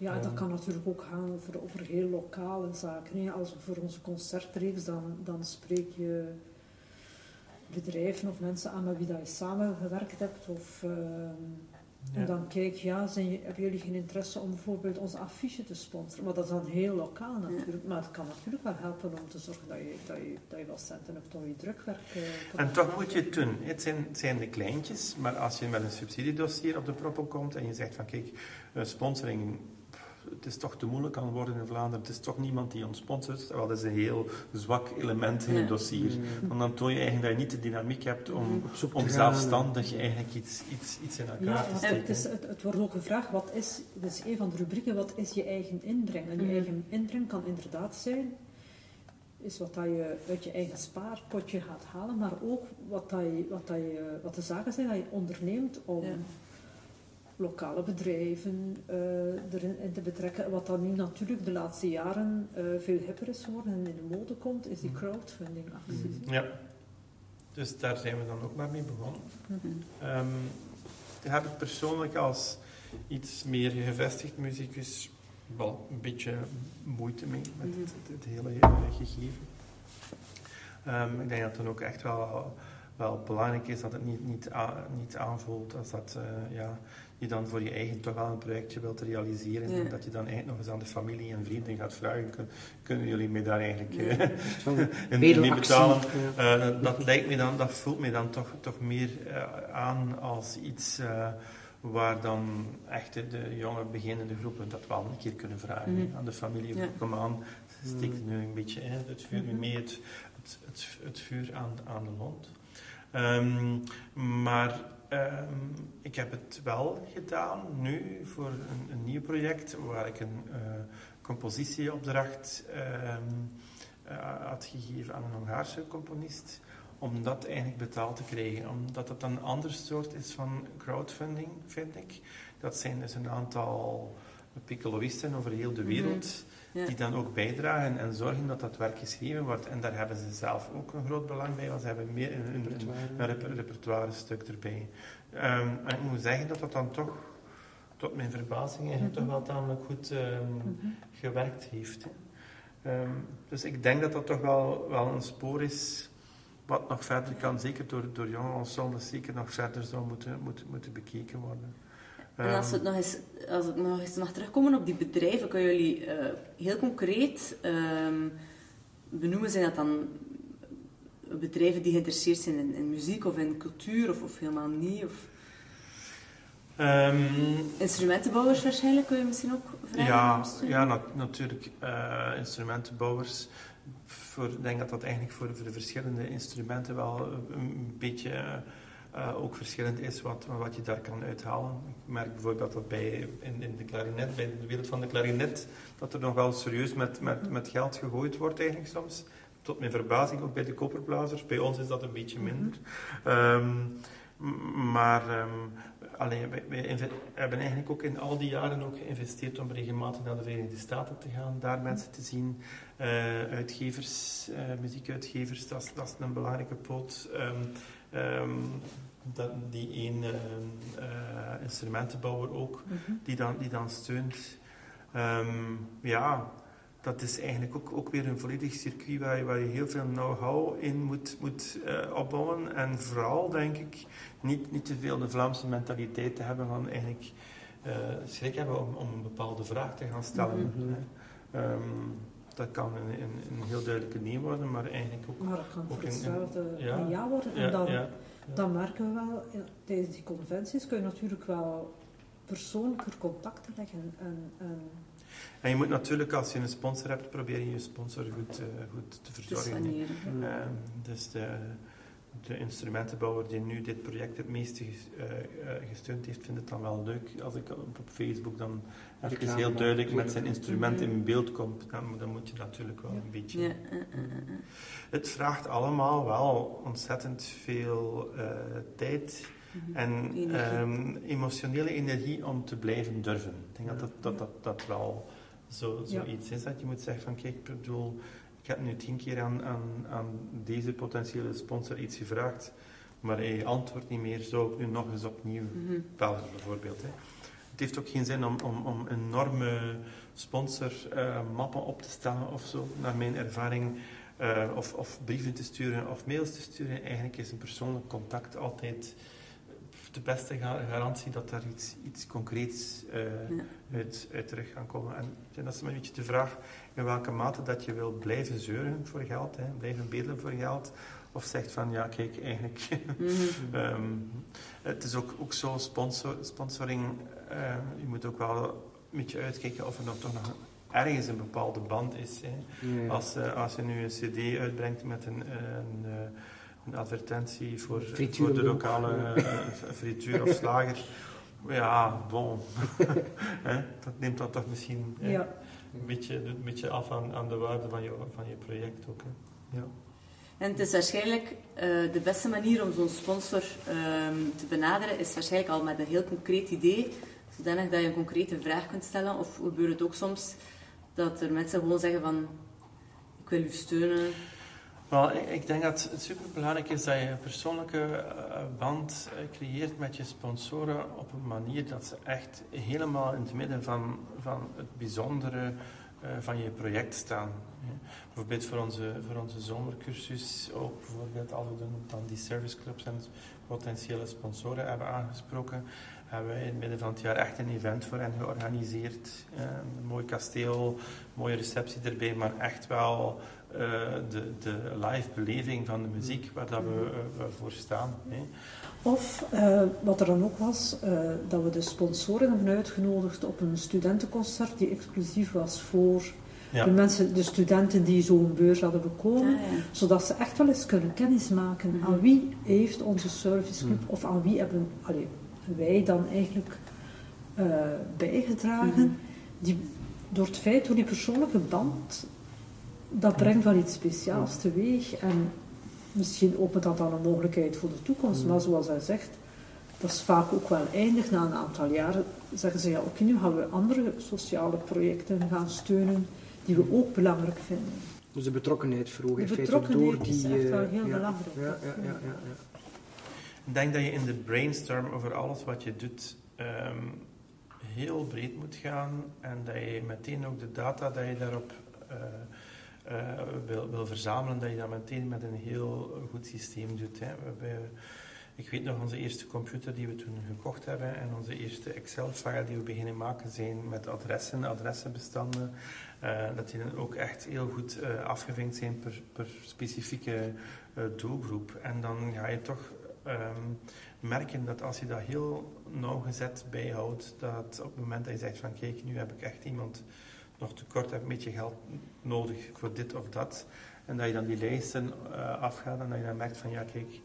Ja, en dat Ehm. kan natuurlijk ook gaan over, over heel lokale zaken. hè. Als we voor onze concertreeks, dan, dan spreek je bedrijven of mensen aan met wie dat je samengewerkt hebt. Of, ehm, En dan kijk je, ja, zijn, je- hebben jullie geen interesse om bijvoorbeeld onze affiche te sponsoren? Maar dat is dan heel lokaal natuurlijk. Maar het kan natuurlijk wel helpen om te zorgen dat je, dat je, dat je wat centen hebt om je drukwerk te En toch moet je het doen. Het zijn, het zijn de kleintjes, maar als je met een subsidiedossier op de proppen komt en je zegt van kijk, eh, sponsoring, het is toch te moeilijk aan worden in Vlaanderen, het is toch niemand die ons sponsort, wel, dat is een heel zwak element in het dossier. Mm. Want dan toon je eigenlijk dat je niet de dynamiek hebt om, te om zelfstandig eigenlijk iets, iets, iets in elkaar Ja, te en steken. het, is, het, het wordt ook gevraagd, wat is, dit is een van de rubrieken, wat is je eigen inbreng? En je Mhm. eigen inbreng kan inderdaad zijn, is wat dat je uit je eigen spaarpotje gaat halen, maar ook wat, dat je, wat, dat je, wat de zaken zijn dat je onderneemt om Ja. Lokale bedrijven eh, erin in te betrekken. Wat dan nu natuurlijk de laatste jaren eh, veel hipper is geworden en in de mode komt, is die Mhm. crowdfunding acties. Ja. Dus daar zijn we dan ook maar mee begonnen. Mhm. Ehm, daar heb ik persoonlijk als iets meer gevestigd muzikus wel een beetje moeite mee met Mhm. het, het, het hele eh, gegeven. Ehm, ik denk dat het dan ook echt wel, wel belangrijk is dat het niet, niet, niet aanvoelt als dat eh, ja, je dan voor je eigen toch wel een projectje wilt realiseren. Ja. En dat je dan eigenlijk nog eens aan de familie en vrienden gaat vragen, kun- kunnen jullie mij daar eigenlijk eh, Ja. <laughs> In, in bedelactie. betalen? Ja. Eh, dat lijkt me dan, dat voelt me dan toch, toch meer eh, aan als iets eh, waar dan echt de, jonge beginnende groepen dat wel een keer kunnen vragen Mhm. aan de familie. Ja. Kom aan, steek Mhm. nu een beetje hè, het vuur Mhm. mee, het, het, het, het vuur aan, aan de mond. Ehm, maar ehm, ik heb het wel gedaan nu voor een, een nieuw project waar ik een eh, compositieopdracht ehm, eh, had gegeven aan een Hongaarse componist om dat eigenlijk betaald te krijgen. Omdat het een ander soort is van crowdfunding, vind ik. Dat zijn dus een aantal piccoloïsten over heel de wereld Ja. die dan ook bijdragen en zorgen dat dat werk geschreven wordt. En daar hebben ze zelf ook een groot belang bij, want ze hebben meer een, een, een, een reper- repertoire stuk erbij. Ehm, en ik moet zeggen dat dat dan toch, tot mijn verbazing, eigenlijk Mhm. toch wel tamelijk goed ehm, Mhm. gewerkt heeft. Ehm, dus ik denk dat dat toch wel, wel een spoor is wat nog verder kan, zeker door, door jonge ensembles, zeker nog verder zou moeten, moeten, moeten bekeken worden. En als, Ehm, we het nog eens, als ik nog eens mag terugkomen op die bedrijven, kunnen jullie eh, heel concreet ehm, benoemen? Zijn dat dan bedrijven die geïnteresseerd zijn in, in muziek of in cultuur of, of helemaal niet? Of ehm, instrumentenbouwers waarschijnlijk, kun je misschien ook vragen? Ja, ja nat- natuurlijk. eh, instrumentenbouwers. Ik denk dat dat eigenlijk voor, voor de verschillende instrumenten wel een, een beetje eh, ook verschillend is wat, wat je daar kan uithalen. Ik merk bijvoorbeeld dat bij, in, in de klarinet, bij de wereld van de klarinet, dat er nog wel serieus met, met, met geld gegooid wordt eigenlijk soms. Tot mijn verbazing ook bij de koperblazers. Bij ons is dat een beetje minder. Ehm, maar ehm, Allee, wij, hebben eigenlijk ook in al die jaren ook geïnvesteerd om regelmatig naar de Verenigde Staten te gaan, daar mensen te zien. Eh, uitgevers, eh, muziekuitgevers, dat is, dat is een belangrijke poot. Ehm, ehm, dat, die één eh, instrumentenbouwer ook, Mhm. die dan, die dan steunt. Ehm, ja, dat is eigenlijk ook, ook weer een volledig circuit waar je, waar je heel veel know-how in moet, moet eh, opbouwen. En vooral, denk ik, niet, niet te veel de Vlaamse mentaliteit te hebben van eigenlijk eh, schrik hebben om, om een bepaalde vraag te gaan stellen. Mhm. hè. Ehm, dat kan een, een, een heel duidelijke nee worden, maar eigenlijk ook... Maar dat kan Ook hetzelfde ja. een ja worden. En dan, ja. dan merken we wel, tijdens die conventies kun je natuurlijk wel persoonlijker contacten leggen. En, en En je moet natuurlijk, als je een sponsor hebt, proberen je sponsor goed, eh, goed te te verzorgen. soigneren. Mhm. Ehm, dus de, de instrumentenbouwer die nu dit project het meeste eh, eh, gesteund heeft, vindt het dan wel leuk als ik op Facebook dan even heel duidelijk met zijn instrument in beeld komt. Dan, dan moet je natuurlijk wel een beetje... Ja. Het vraagt allemaal wel ontzettend veel eh, tijd Mhm. en ehm, emotionele energie om te blijven durven. Ik denk dat dat, dat, dat, dat wel zo, Ja. zoiets is dat je moet zeggen van kijk, ik bedoel, ik heb nu tien keer aan, aan, aan deze potentiële sponsor iets gevraagd, maar hij antwoordt niet meer, zou ik nu nog eens opnieuw Mhm. bellen bijvoorbeeld. Hè. Het heeft ook geen zin om, om, om enorme sponsormappen op te stellen of zo, naar mijn ervaring. eh, of, of brieven te sturen of mails te sturen. Eigenlijk is een persoonlijk contact altijd de beste ga- garantie dat daar iets, iets concreets eh, Ja. uit, uit terug kan komen. En dat is een beetje de vraag in welke mate dat je wil blijven zeuren voor geld, hè, blijven bedelen voor geld. Of zegt van, ja kijk, eigenlijk... <laughs> Mhm. Ehm, het is ook, ook zo, sponsor, sponsoring, eh, je moet ook wel een beetje uitkijken of er nog, toch nog ergens een bepaalde band is. Hè. Ja, ja. Als, eh, als je nu een cd uitbrengt met een, een, eh, een advertentie voor, Frituur voor de lokale <laughs> eh, frituur of slager, ja, bon. <laughs> Dat neemt dan toch misschien Ja. Een, beetje, een beetje af aan, aan de waarde van je, van je project ook. Hè. Ja. En het is waarschijnlijk eh, de beste manier om zo'n sponsor ehm, te benaderen, is waarschijnlijk al met een heel concreet idee, zodanig dat je een concrete vraag kunt stellen. Of gebeurt het ook soms dat er mensen gewoon zeggen van, ik wil u steunen. Wel, ik, denk dat het superbelangrijk is dat je een persoonlijke eh, band eh, creëert met je sponsoren op een manier dat ze echt helemaal in het midden van, van het bijzondere eh, van je project staan. Bijvoorbeeld voor onze, voor onze zomercursus, ook bijvoorbeeld als we dan- die serviceclubs en potentiële sponsoren hebben aangesproken, hebben wij in het midden van het jaar echt een event voor hen georganiseerd. Een mooi kasteel, mooie receptie erbij, maar echt wel eh, de, de live beleving van de muziek waar dat we eh, voor staan. Hè. Of eh, wat er dan ook was, eh, dat we de sponsoren hebben uitgenodigd op een studentenconcert die exclusief was voor Ja. de mensen, de studenten die zo'n beurs hadden bekomen. Ah, ja. Zodat ze echt wel eens kunnen kennismaken Mhm. aan wie heeft onze serviceclub Mhm. of aan wie hebben allee, wij dan eigenlijk eh, bijgedragen. Die, door het feit, door die persoonlijke band, dat brengt wel iets speciaals teweeg. En misschien opent dat dan een mogelijkheid voor de toekomst. Maar zoals hij zegt, dat is vaak ook wel eindig. Na een aantal jaren zeggen ze, ja oké, nu gaan we andere sociale projecten gaan steunen die we ook belangrijk vinden. Dus de betrokkenheid verhogen. De in feite betrokkenheid door die, is echt wel eh, heel ja, belangrijk. Ja, ja, ja, ja, ja. Ik denk dat je in de brainstorm over alles wat je doet ehm, heel breed moet gaan en dat je meteen ook de data dat je daarop eh, eh, wil, wil verzamelen, dat je dat meteen met een heel goed systeem doet. Hè. We ik weet nog onze eerste computer die we toen gekocht hebben en onze eerste Excel-file die we beginnen maken zijn met adressen, adressenbestanden. eh, dat die dan ook echt heel goed eh, afgevinkt zijn per, per specifieke doelgroep. En dan ga je toch ehm, merken dat als je dat heel nauwgezet bijhoudt, dat op het moment dat je zegt van kijk, nu heb ik echt iemand nog tekort, heb een beetje geld nodig voor dit of dat, en dat je dan die lijsten eh, afgaat en dat je dan merkt van ja kijk,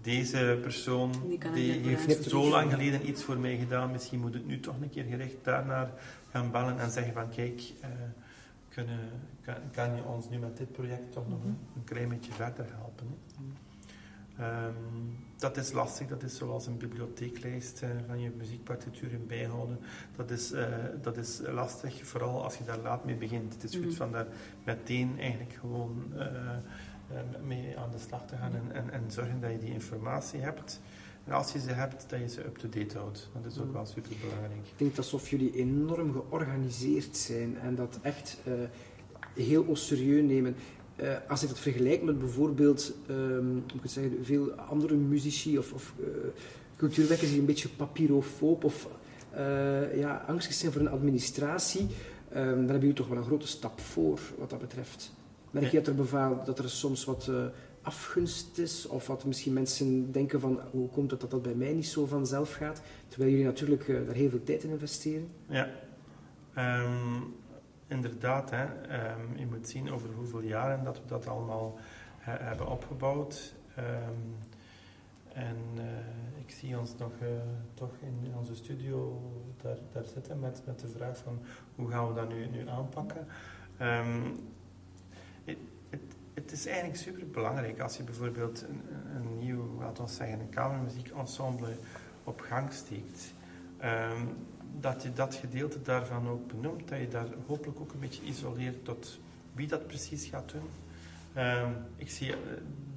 deze persoon Die heeft zo lang geleden iets voor mij gedaan, misschien moet het nu toch een keer gericht daarnaar gaan bellen en zeggen van kijk, eh, kunnen, kan, kan je ons nu met dit project toch nog een, een klein beetje verder helpen. Hè? Ehm, dat is lastig, dat is zoals een bibliotheeklijst eh, van je muziekpartituren bijhouden. Dat is, eh, dat is lastig, vooral als je daar laat mee begint. Het is goed Mhm. van daar meteen eigenlijk gewoon eh, mee aan de slag te gaan en, en, en zorgen dat je die informatie hebt. En als je ze hebt, dat je ze up-to-date houdt. Dat is ook Mhm. wel super belangrijk. Ik denk alsof jullie enorm georganiseerd zijn en dat echt heel serieus nemen. Eh, als ik dat vergelijk met bijvoorbeeld, hoe moet ik het zeggen, veel andere muzici of, of eh, cultuurwekkers die een beetje papierofoob of eh, ja, angstig zijn voor een administratie, ehm, dan hebben jullie toch wel een grote stap voor wat dat betreft. Merk je dat er, bevaal, dat er soms wat afgunst is of wat misschien mensen denken van hoe komt het dat dat bij mij niet zo vanzelf gaat, terwijl jullie natuurlijk daar heel veel tijd in investeren? Ja, Ehm, inderdaad. Hè. Ehm, je moet zien over hoeveel jaren dat we dat allemaal he- hebben opgebouwd. Ehm, en eh, ik zie ons nog eh, toch in, onze studio daar, daar zitten met, met de vraag van hoe gaan we dat nu, nu aanpakken. Ehm, het, het, is eigenlijk super belangrijk als je bijvoorbeeld een, een nieuw, laten we zeggen, een kamermuziekensemble op gang steekt. Dat je dat gedeelte daarvan ook benoemt, dat je daar hopelijk ook een beetje isoleert tot wie dat precies gaat doen. Ehm, ik zie uh,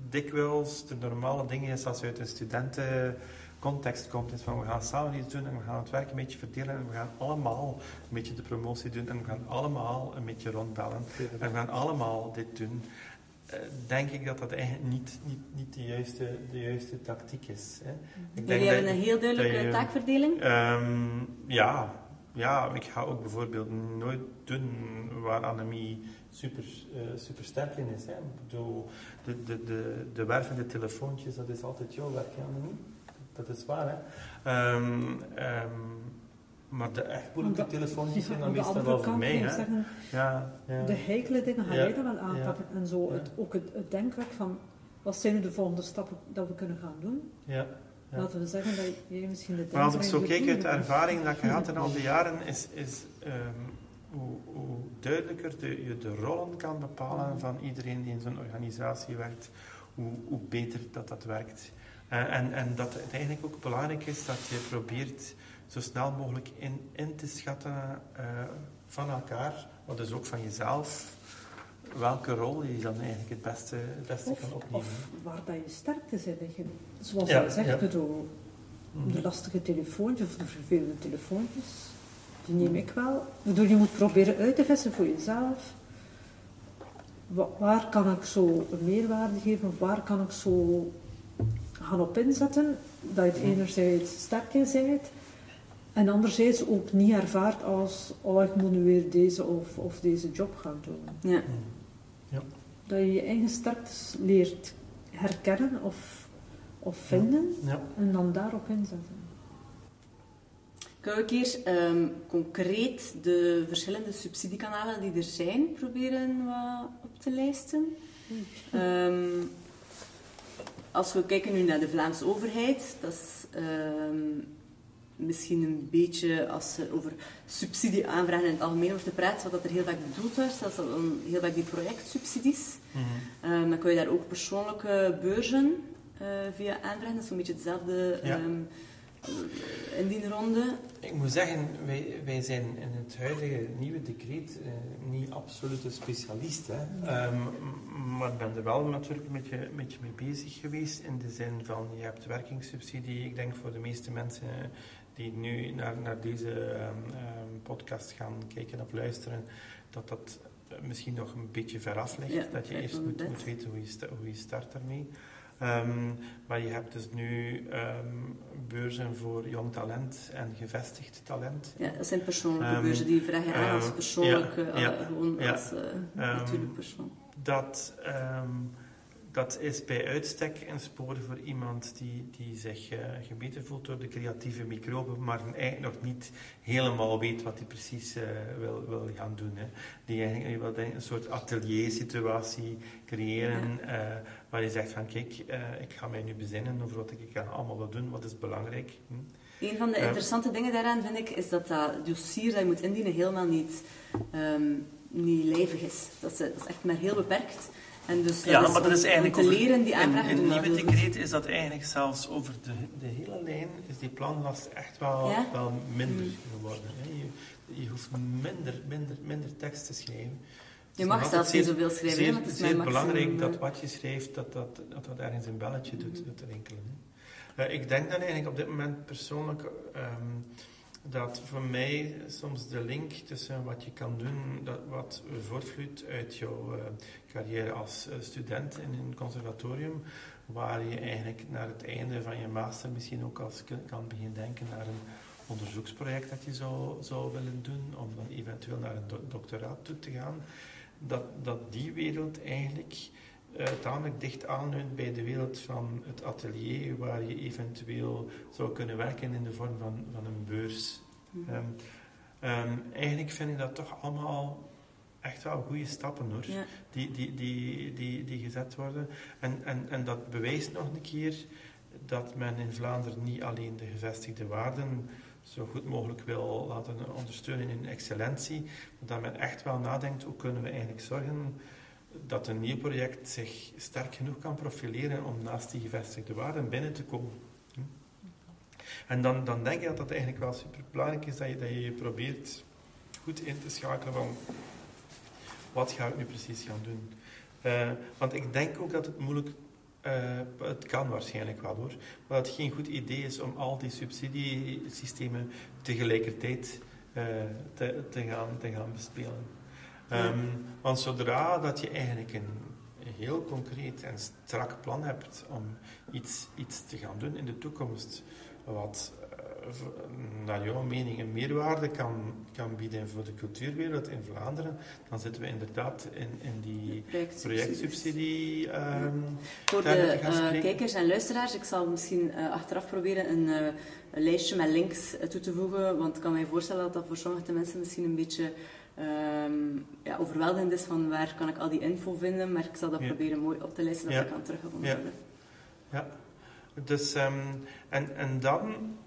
dikwijls de normale dingen is als je uit een studentencontext komt, is van we gaan samen iets doen en we gaan het werk een beetje verdelen en we gaan allemaal een beetje de promotie doen en we gaan allemaal een beetje rondbellen en we gaan allemaal dit doen. Uh, denk ik dat dat eigenlijk niet, niet, niet de, juiste, de juiste tactiek is. Hè. Ik denk Jullie hebben een heel duidelijke je, taakverdeling? Um, ja, ja, ik ga ook bijvoorbeeld nooit doen waar Annemie super, uh, super sterk in is. Hè. Ik bedoel, de, de, de, de wervende telefoontjes, dat is altijd jouw werk, Annemie. Dat is waar, hè. Um, um, maar de echt moeilijke telefoontjes zijn dan meestal wel voor mij. Hè. Zeggen, ja, ja. De heikele dingen ga jij dan wel aanpakken. En zo het, ook het, het denkwerk van, wat zijn nu de volgende stappen dat we kunnen gaan doen? Ja. Ja. Laten we zeggen dat jij misschien de Maar als ik zo kijk uit de ervaring dat ik gehad <laughs> in al die jaren, is, is um, hoe, hoe, duidelijker de, je de rollen kan bepalen van iedereen die in zo'n organisatie werkt, hoe, hoe, beter dat dat werkt. Uh, en, en dat het eigenlijk ook belangrijk is dat je probeert zo snel mogelijk in, in te schatten uh, van elkaar, maar dus ook van jezelf, welke rol je dan eigenlijk het beste, het beste of, kan opnemen. Of waar dat je sterkte zijn. Zoals ja, je zegt, ja. bedoel, de lastige telefoontjes of de vervelende telefoontjes, die neem ik wel. Bedoel, je moet proberen uit te vissen voor jezelf. Waar kan ik zo een meerwaarde geven of waar kan ik zo gaan op inzetten, dat je het enerzijds sterk in bent en anderzijds ook niet ervaart als, oh ik moet nu weer deze of, of deze job gaan doen. Ja. Ja. Dat je je eigen sterktes leert herkennen of, of vinden Ja. en dan daarop inzetten. Kunnen we een keer um, concreet de verschillende subsidiekanalen die er zijn proberen wat op te lijsten? Um, als we kijken nu naar de Vlaamse overheid, dat is um, misschien een beetje als er over subsidieaanvragen in het algemeen wordt gepraat, wat dat er heel vaak bedoeld wordt, dat is dan heel vaak die projectsubsidies. Mm -hmm. um, dan kun je daar ook persoonlijke beurzen uh, via aanvragen, dat is zo'n beetje hetzelfde Ja. um, indienronde. Ik moet zeggen, wij, wij zijn in het huidige nieuwe decreet uh, niet absolute specialist. Hè. Um, maar ik ben er wel natuurlijk een beetje, een beetje mee bezig geweest. In de zin van, je hebt werkingssubsidie. Ik denk voor de meeste mensen die nu naar, naar deze um, um, podcast gaan kijken of luisteren, dat dat misschien nog een beetje veraf ligt. Ja, dat je eerst moet, moet weten hoe je, sta, hoe je start daarmee. Um, maar je hebt dus nu um, beurzen voor jong talent en gevestigd talent. Ja, dat zijn persoonlijke Um, beurzen die vragen aan als persoonlijke, ja, ja, uh, gewoon als uh, natuurlijk persoon. Dat, dat is bij uitstek een spoor voor iemand die, die zich uh, gebeten voelt door de creatieve microben, maar eigenlijk nog niet helemaal weet wat hij precies uh, wil, wil gaan doen. Hè. Die eigenlijk wil een soort atelier-situatie creëren, uh, waar je zegt van kijk, ik ga mij nu bezinnen over wat ik allemaal wil doen, wat is belangrijk. Hm. Een van de interessante dingen daaraan vind ik, is dat dat dossier dat je moet indienen helemaal niet, um, niet lijvig is. Dat is. Dat is echt maar heel beperkt. En dus ja, maar dat is eigenlijk te leren die aanvragen in, het nieuwe decreet is dat eigenlijk zelfs over de, de hele lijn is die planlast echt wel, ja? wel minder mm. geworden. Hè. Je, je hoeft minder, minder, minder tekst te schrijven. Je mag zelfs niet zoveel schrijven, zeer, het is zeer belangrijk dat wat je schrijft, dat dat, dat, dat ergens een belletje doet, mm. doet rinkelen. Uh, ik denk dan eigenlijk op dit moment persoonlijk um, dat voor mij soms de link tussen wat je kan doen, dat wat voortvloeit uit jouw uh, carrière als uh, student in een conservatorium, waar je eigenlijk naar het einde van je master misschien ook als kan beginnen denken naar een onderzoeksproject dat je zou, zou willen doen, om dan eventueel naar een do doctoraat toe te gaan, dat, dat die wereld eigenlijk tamelijk dicht aanleunt bij de wereld van het atelier, waar je eventueel zou kunnen werken in de vorm van, van een beurs. Mm -hmm. um, um, eigenlijk vind ik dat toch allemaal echt wel goede stappen hoor, ja. die, die, die, die, die gezet worden. En, en, en dat bewijst nog een keer dat men in Vlaanderen niet alleen de gevestigde waarden zo goed mogelijk wil laten ondersteunen in excellentie, maar dat men echt wel nadenkt hoe kunnen we eigenlijk zorgen dat een nieuw project zich sterk genoeg kan profileren om naast die gevestigde waarden binnen te komen. Hm? En dan, dan denk ik dat dat eigenlijk wel super belangrijk is dat je, dat je probeert goed in te schakelen van wat ga ik nu precies gaan doen? Uh, want ik denk ook dat het moeilijk uh, het kan waarschijnlijk wel hoor. Maar dat het geen goed idee is om al die subsidiesystemen tegelijkertijd uh, te, te, gaan, te gaan bespelen. Um, want zodra dat je eigenlijk een heel concreet en strak plan hebt om iets, iets te gaan doen in de toekomst, wat naar jouw mening een meerwaarde kan, kan bieden voor de cultuurwereld in Vlaanderen, dan zitten we inderdaad in, in die projectsubsidie. Um, voor de uh, kijkers en luisteraars, ik zal misschien uh, achteraf proberen een, uh, een, lijstje met links toe te voegen, want ik kan mij voorstellen dat dat voor sommige mensen misschien een beetje um, ja, overweldigend is van waar kan ik al die info vinden, maar ik zal dat ja. proberen mooi op te lijsten dat ja. ik kan teruggevonden worden. Ja. Dus, um, en, en dan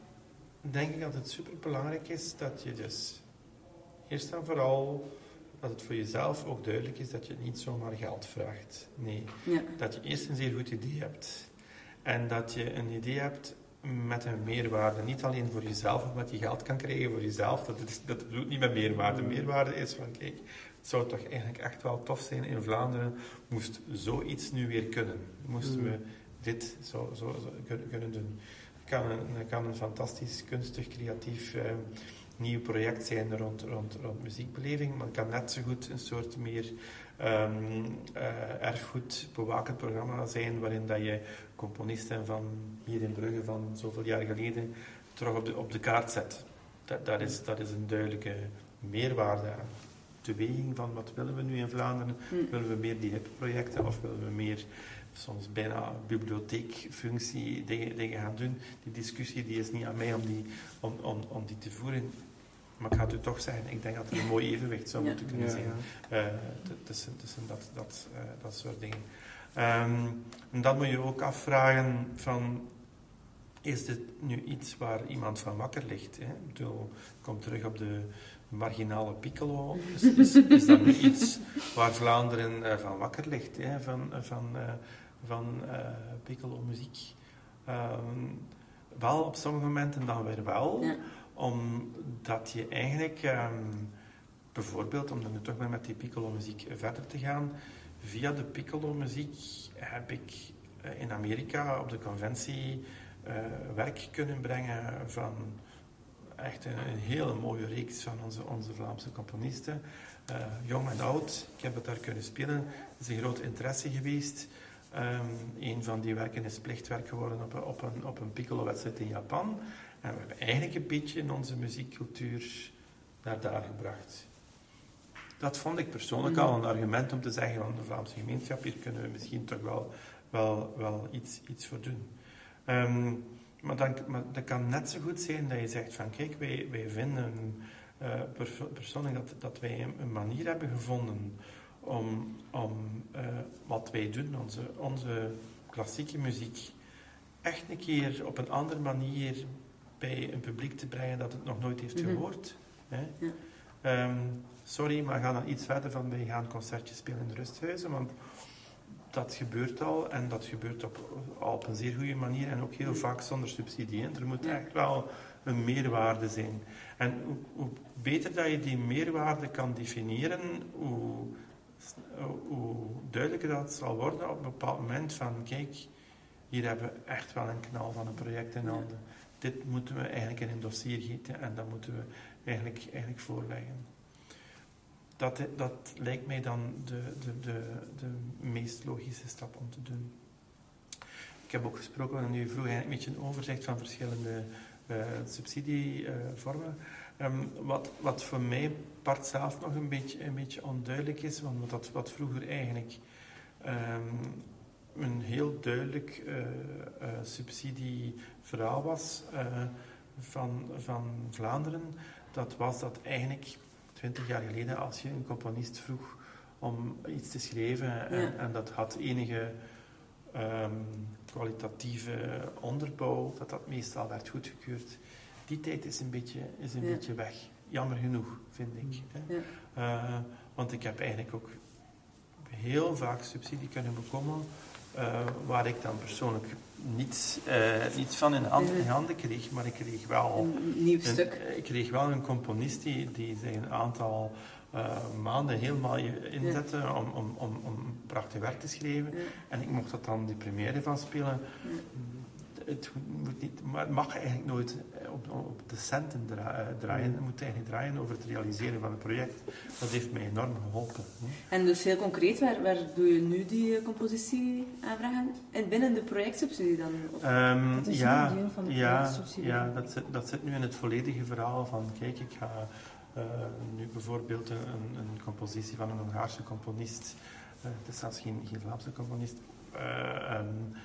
denk ik dat het superbelangrijk is dat je dus eerst en vooral dat het voor jezelf ook duidelijk is dat je niet zomaar geld vraagt. Nee, ja. dat je eerst een zeer goed idee hebt. En dat je een idee hebt met een meerwaarde. Niet alleen voor jezelf, omdat je geld kan krijgen voor jezelf. Dat, is, dat bedoelt niet met meerwaarde. Meerwaarde is van, kijk, het zou toch eigenlijk echt wel tof zijn in Vlaanderen, moest zoiets nu weer kunnen. Moesten we dit zo, zo, zo kunnen doen kan een, kan een fantastisch, kunstig, creatief uh, nieuw project zijn rond, rond, rond muziekbeleving, maar het kan net zo goed een soort meer um, uh, erfgoed bewakend programma zijn, waarin dat je componisten van hier in Brugge van zoveel jaar geleden terug op de, op de kaart zet. Dat, dat, is, dat is een duidelijke meerwaarde aan de weging van wat willen we nu in Vlaanderen? Mm. Willen we meer die hip projecten of willen we meer soms bijna bibliotheekfunctie dingen, dingen gaan doen. Die discussie die is niet aan mij om die, om, om, om die te voeren. Maar ik ga het u toch zeggen, ik denk dat er een mooi evenwicht zou moeten kunnen zijn uh, tussen, tussen dat, dat, uh, dat soort dingen. Um, en dan moet je ook afvragen van, is dit nu iets waar iemand van wakker ligt? Hè? Ik bedoel, kom terug op de marginale piccolo. Is, is, is dat nu iets waar Vlaanderen uh, van wakker ligt? Hè? Van, van van uh, piccolo muziek. Um, wel op sommige momenten dan weer wel, ja. Omdat je eigenlijk, um, bijvoorbeeld, om dan toch maar met die piccolo muziek verder te gaan, via de piccolo muziek heb ik uh, in Amerika op de conventie uh, werk kunnen brengen van echt een, een, hele mooie reeks van onze, onze Vlaamse componisten, jong en oud. Ik heb het daar kunnen spelen. Het is een groot interesse geweest. Um, een van die werken is plichtwerk geworden op een, op een, op een piccolo-wedstrijd in Japan. En we hebben eigenlijk een beetje in onze muziekcultuur naar daar gebracht. Dat vond ik persoonlijk al een argument om te zeggen van de Vlaamse gemeenschap, hier kunnen we misschien toch wel, wel, wel iets, iets voor doen. Um, maar, dan, maar dat kan net zo goed zijn dat je zegt van kijk, wij, wij vinden uh, persoonlijk dat, dat wij een manier hebben gevonden om, om uh, wat wij doen, onze, onze klassieke muziek, echt een keer op een andere manier bij een publiek te brengen dat het nog nooit heeft mhm. gehoord. Hè? Ja. Um, sorry, maar ga dan iets verder van wij gaan concertjes spelen in de rusthuizen, want dat gebeurt al en dat gebeurt op, op een zeer goede manier en ook heel mhm. vaak zonder subsidie. Er moet echt wel een meerwaarde zijn. En hoe, hoe, beter dat je die meerwaarde kan definiëren, hoe hoe duidelijker dat zal worden op een bepaald moment van kijk, hier hebben we echt wel een knal van een project in handen. Dit moeten we eigenlijk in een dossier gieten en dat moeten we eigenlijk, eigenlijk voorleggen. Dat, dat lijkt mij dan de, de, de, de meest logische stap om te doen. Ik heb ook gesproken, en u vroeg een beetje een overzicht van verschillende uh, subsidievormen. Um, wat, wat voor mij part zelf nog een beetje, een beetje onduidelijk is, want wat, wat vroeger eigenlijk um, een heel duidelijk uh, uh, subsidieverhaal was uh, van, van Vlaanderen, dat was dat eigenlijk twintig jaar geleden, als je een componist vroeg om iets te schrijven en, ja. en dat had enige um, kwalitatieve onderbouw, dat dat meestal werd goedgekeurd die tijd is een beetje, is een ja. beetje weg. Jammer genoeg, vind ik. Hè. Ja. Want ik heb eigenlijk ook heel vaak subsidie kunnen bekomen eh, waar ik dan persoonlijk niets, eh, niets van in, hand, in handen kreeg, maar ik kreeg wel Een nieuw een, stuk. ik kreeg wel een componist die, die zich een aantal eh, maanden helemaal inzette om, om, om, om prachtig werk te schrijven. Ja. En ik mocht dat dan die première van spelen. Het, moet niet, maar het mag eigenlijk nooit eh, op, op de centen eh, draaien. Het moet eigenlijk draaien over het realiseren van het project. Dat heeft mij enorm geholpen. hè. En dus heel concreet, waar, waar doe je nu die eh, compositie aanvragen? En binnen de projectsubsidie dan? Of- Ehm, Dat is ja, een deel van de ja, projectsubsidie. ja dat, zit, dat zit nu in het volledige verhaal van, kijk, ik ga nu bijvoorbeeld een, een, compositie van een Hongaarse componist, eh, het is zelfs geen, geen Vlaamse componist, eh, ehm, eh,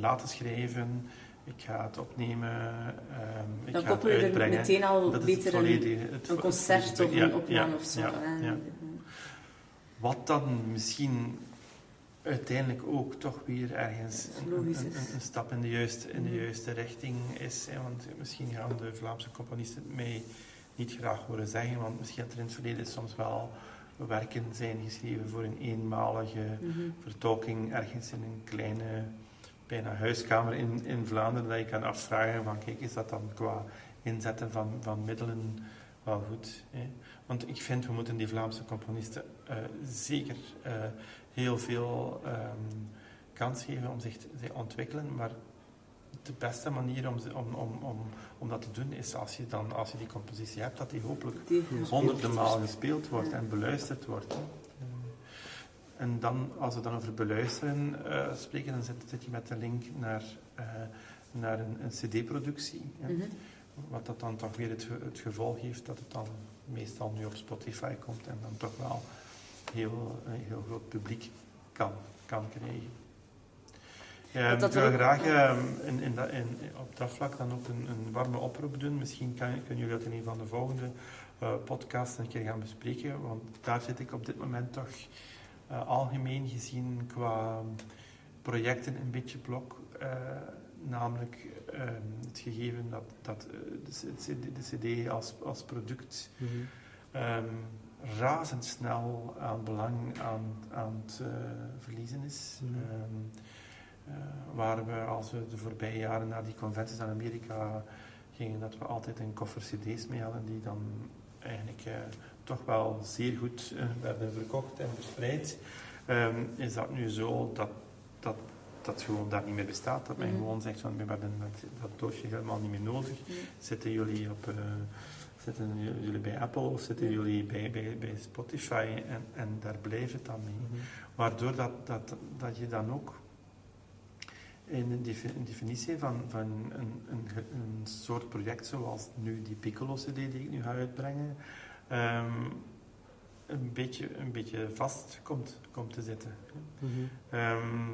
laten schrijven. Ik ga het opnemen, ehm, ik dan ga koppel het je er meteen al Dat beter een, volledige- het een concert of een opname ja, of zo. ja. Wat dan misschien uiteindelijk ook toch weer ergens een, Logisch een, is. een- een stap in de, juiste, in de Mhm. juiste richting is. Hè, want misschien gaan de Vlaamse componisten het mij niet graag horen zeggen, want misschien dat er in het verleden soms wel werken zijn geschreven voor een eenmalige Mhm. vertolking ergens in een kleine, bijna huiskamer in, in Vlaanderen, dat je kan afvragen van kijk, is dat dan qua inzetten van, van middelen wel goed? Hè? Want ik vind, we moeten die Vlaamse componisten eh, zeker eh, heel veel ehm, kans geven om zich te ontwikkelen, maar de beste manier om, om, om, om, om dat te doen is als je, dan, als je die compositie hebt, dat die hopelijk honderden maal gespeeld wordt en beluisterd wordt. hè. En dan, als we dan over beluisteren eh, spreken, dan zit, zit je met de link naar, eh, naar een, een cd-productie. hè. Mhm. Wat dat dan toch weer het, het gevolg heeft dat het dan meestal nu op Spotify komt en dan toch wel heel, een heel groot publiek kan, kan krijgen. Ja, Dat dat ik wil graag eh, in, in in, op dat vlak dan ook een, een warme oproep doen. Misschien kan, kunnen jullie dat in een van de volgende eh podcasts een keer gaan bespreken, want daar zit ik op dit moment toch eh, algemeen gezien qua projecten een beetje blok. eh, namelijk ehm, het gegeven dat, dat eh, de, CD als, als product ehm, razendsnel aan belang aan, aan het verliezen is. Mhm. Ehm, eh, waar we, als we de voorbije jaren naar die conventies in Amerika gingen, dat we altijd een koffer CD's mee hadden die dan eigenlijk toch wel zeer goed eh, werden verkocht en verspreid. Ehm, is dat nu zo dat, dat dat gewoon daar niet meer bestaat? Dat men Mhm. gewoon zegt van we hebben dat, dat doosje helemaal niet meer nodig. Mhm. Zitten jullie op eh, zitten jullie bij Apple of zitten Ja. jullie bij, bij, bij Spotify en, en daar blijft het dan mee. Waardoor dat, dat, dat je dan ook in een, een definitie van, van een, een, een soort project zoals nu die Piccolo-CD die ik nu ga uitbrengen, ehm, een, beetje, een beetje vast komt, komt te zitten. Ehm,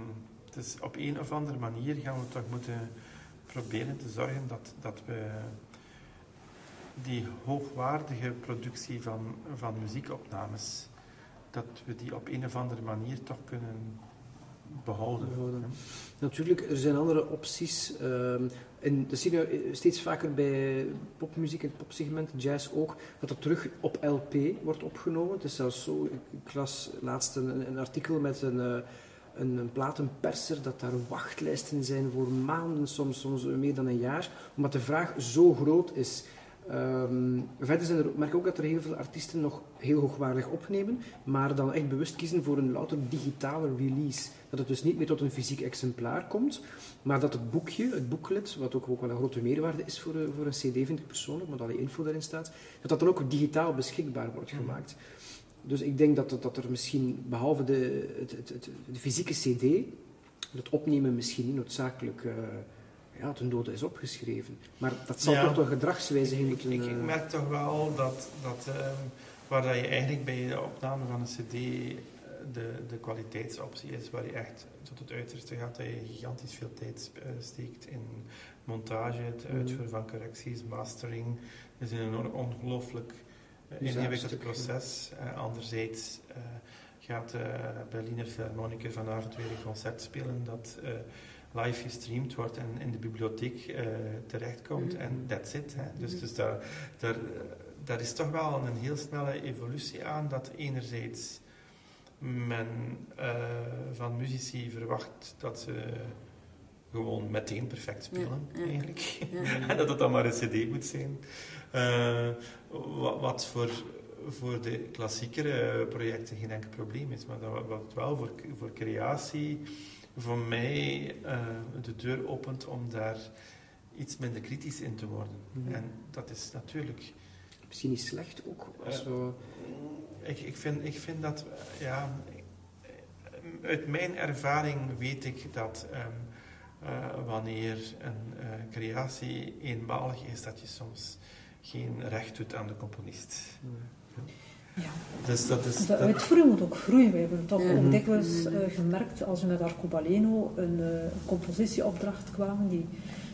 dus op een of andere manier gaan we toch moeten proberen te zorgen dat, dat we die hoogwaardige productie van, van muziekopnames, dat we die op een of andere manier toch kunnen behouden. Behouden. Natuurlijk, er zijn andere opties. ehm, en dat zie je eh, steeds vaker bij popmuziek en het popsegment, jazz ook, dat dat terug op LP wordt opgenomen. Het is zelfs zo, ik, ik las laatst een, een artikel met een, eh, een, een platenperser, dat daar wachtlijsten zijn voor maanden, soms, soms meer dan een jaar, omdat de vraag zo groot is. Ehm, verder zijn er, merk ik ook dat er heel veel artiesten nog heel hoogwaardig opnemen, maar dan echt bewust kiezen voor een louter digitale release. Dat het dus niet meer tot een fysiek exemplaar komt, maar dat het boekje, het booklet, wat ook, ook wel een grote meerwaarde is voor, een- voor een cd, vind ik persoonlijk, omdat alle info daarin staat, dat dat dan ook digitaal beschikbaar wordt gemaakt. Dus ik denk dat, dat, dat er misschien, behalve de, het, het, het- de fysieke cd, het opnemen misschien niet noodzakelijk eh, ja, ten dode is opgeschreven. Maar dat zal Ja. toch door gedragswijziging Ik, moeten... ik, ik eh, merk toch wel dat, dat ehm, waar dat je eigenlijk bij de opname van een cd eh, de, de kwaliteitsoptie is, waar je echt tot het uiterste gaat, dat je gigantisch veel tijd eh, steekt in montage, het Mhm. uitvoeren van correcties, mastering. Het is een enorm- ongelooflijk ingewikkeld proces. Anderzijds gaat de Berliner Philharmoniker vanavond weer een concert spelen dat live gestreamd wordt en in de bibliotheek eh, terechtkomt. Mhm. En that's it. Hè. Dus, Mhm. dus daar, daar, daar is toch wel een heel snelle evolutie aan dat enerzijds men eh, van muzici verwacht dat ze gewoon meteen perfect spelen, Ja, ja. eigenlijk. Ja. <laughs> en dat het dan maar een cd moet zijn. Eh, wat, wat voor, voor de klassiekere projecten geen enkel probleem is, maar dat, wat wel voor, voor creatie voor mij eh, de deur opent om daar iets minder kritisch in te worden. Mhm. En dat is natuurlijk... Misschien niet slecht ook. Als we... Ik, ik, vind, ik vind dat, eh, ja, eh, uit mijn ervaring weet ik dat ehm, eh, wanneer een eh, creatie eenmalig is, dat je soms geen recht doet aan de componist. Ja. Dus dat is. De dat- uitvoering moet ook groeien. We hebben toch Ja. ook dikwijls eh, gemerkt als we met Arcobaleno een eh, compositieopdracht kwamen, die,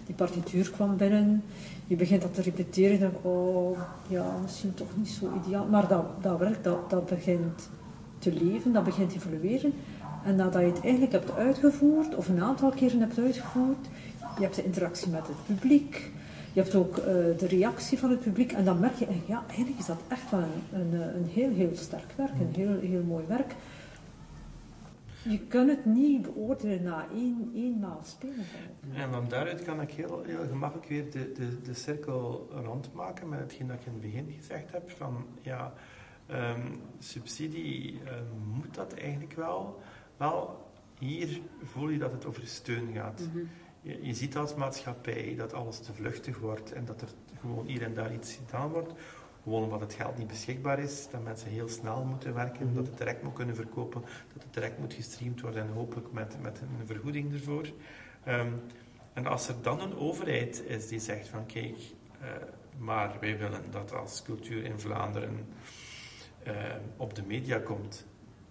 die partituur kwam binnen. Je begint dat te repeteren en denk oh ja, misschien toch niet zo ideaal. Maar dat, dat werkt, dat, dat begint te leven, dat begint te evolueren. En nadat je het eigenlijk hebt uitgevoerd, of een aantal keren hebt uitgevoerd, je hebt de interactie met het publiek, je hebt ook eh, de reactie van het publiek en dan merk je, eh, ja, eigenlijk is dat echt wel een, een, eh, een heel, heel sterk werk, een heel, heel mooi werk. Je kunt het niet beoordelen na één, eenmaal spelen. En van daaruit kan ik heel, heel gemakkelijk weer de, de, de cirkel rondmaken met hetgeen dat ik in het begin gezegd heb. Van ja, ehm, subsidie ehm, moet dat eigenlijk wel. Wel, hier voel je dat het over steun gaat. Mhm. Je, je ziet als maatschappij dat alles te vluchtig wordt en dat er gewoon hier en daar iets gedaan wordt. Gewoon omdat het geld niet beschikbaar is, dat mensen heel snel moeten werken, Mhm. dat het direct moet kunnen verkopen, dat het direct moet gestreamd worden en hopelijk met, met een vergoeding ervoor. Ehm, en als er dan een overheid is die zegt van kijk, eh, maar wij willen dat als cultuur in Vlaanderen eh, op de media komt,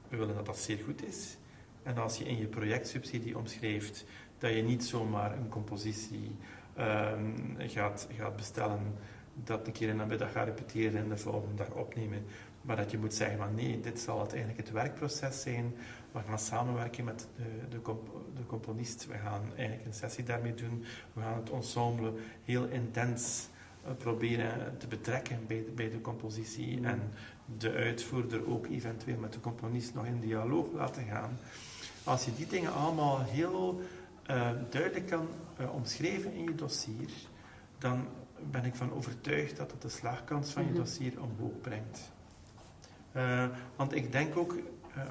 we willen dat dat zeer goed is. En als je in je projectsubsidie omschrijft dat je niet zomaar een compositie ehm, gaat, gaat bestellen, dat een keer in de middag gaat repeteren en de volgende dag opnemen, maar dat je moet zeggen van nee, dit zal uiteindelijk het werkproces zijn. We gaan samenwerken met de, de, comp- de componist. We gaan eigenlijk een sessie daarmee doen. We gaan het ensemble heel intens eh, proberen te betrekken bij de, bij de compositie. Mm. En de uitvoerder ook eventueel met de componist nog in dialoog laten gaan. Als je die dingen allemaal heel eh, duidelijk kan eh, omschrijven in je dossier, dan ben ik van overtuigd dat het de slagkans van je Mhm. dossier omhoog brengt. Eh, want ik denk ook,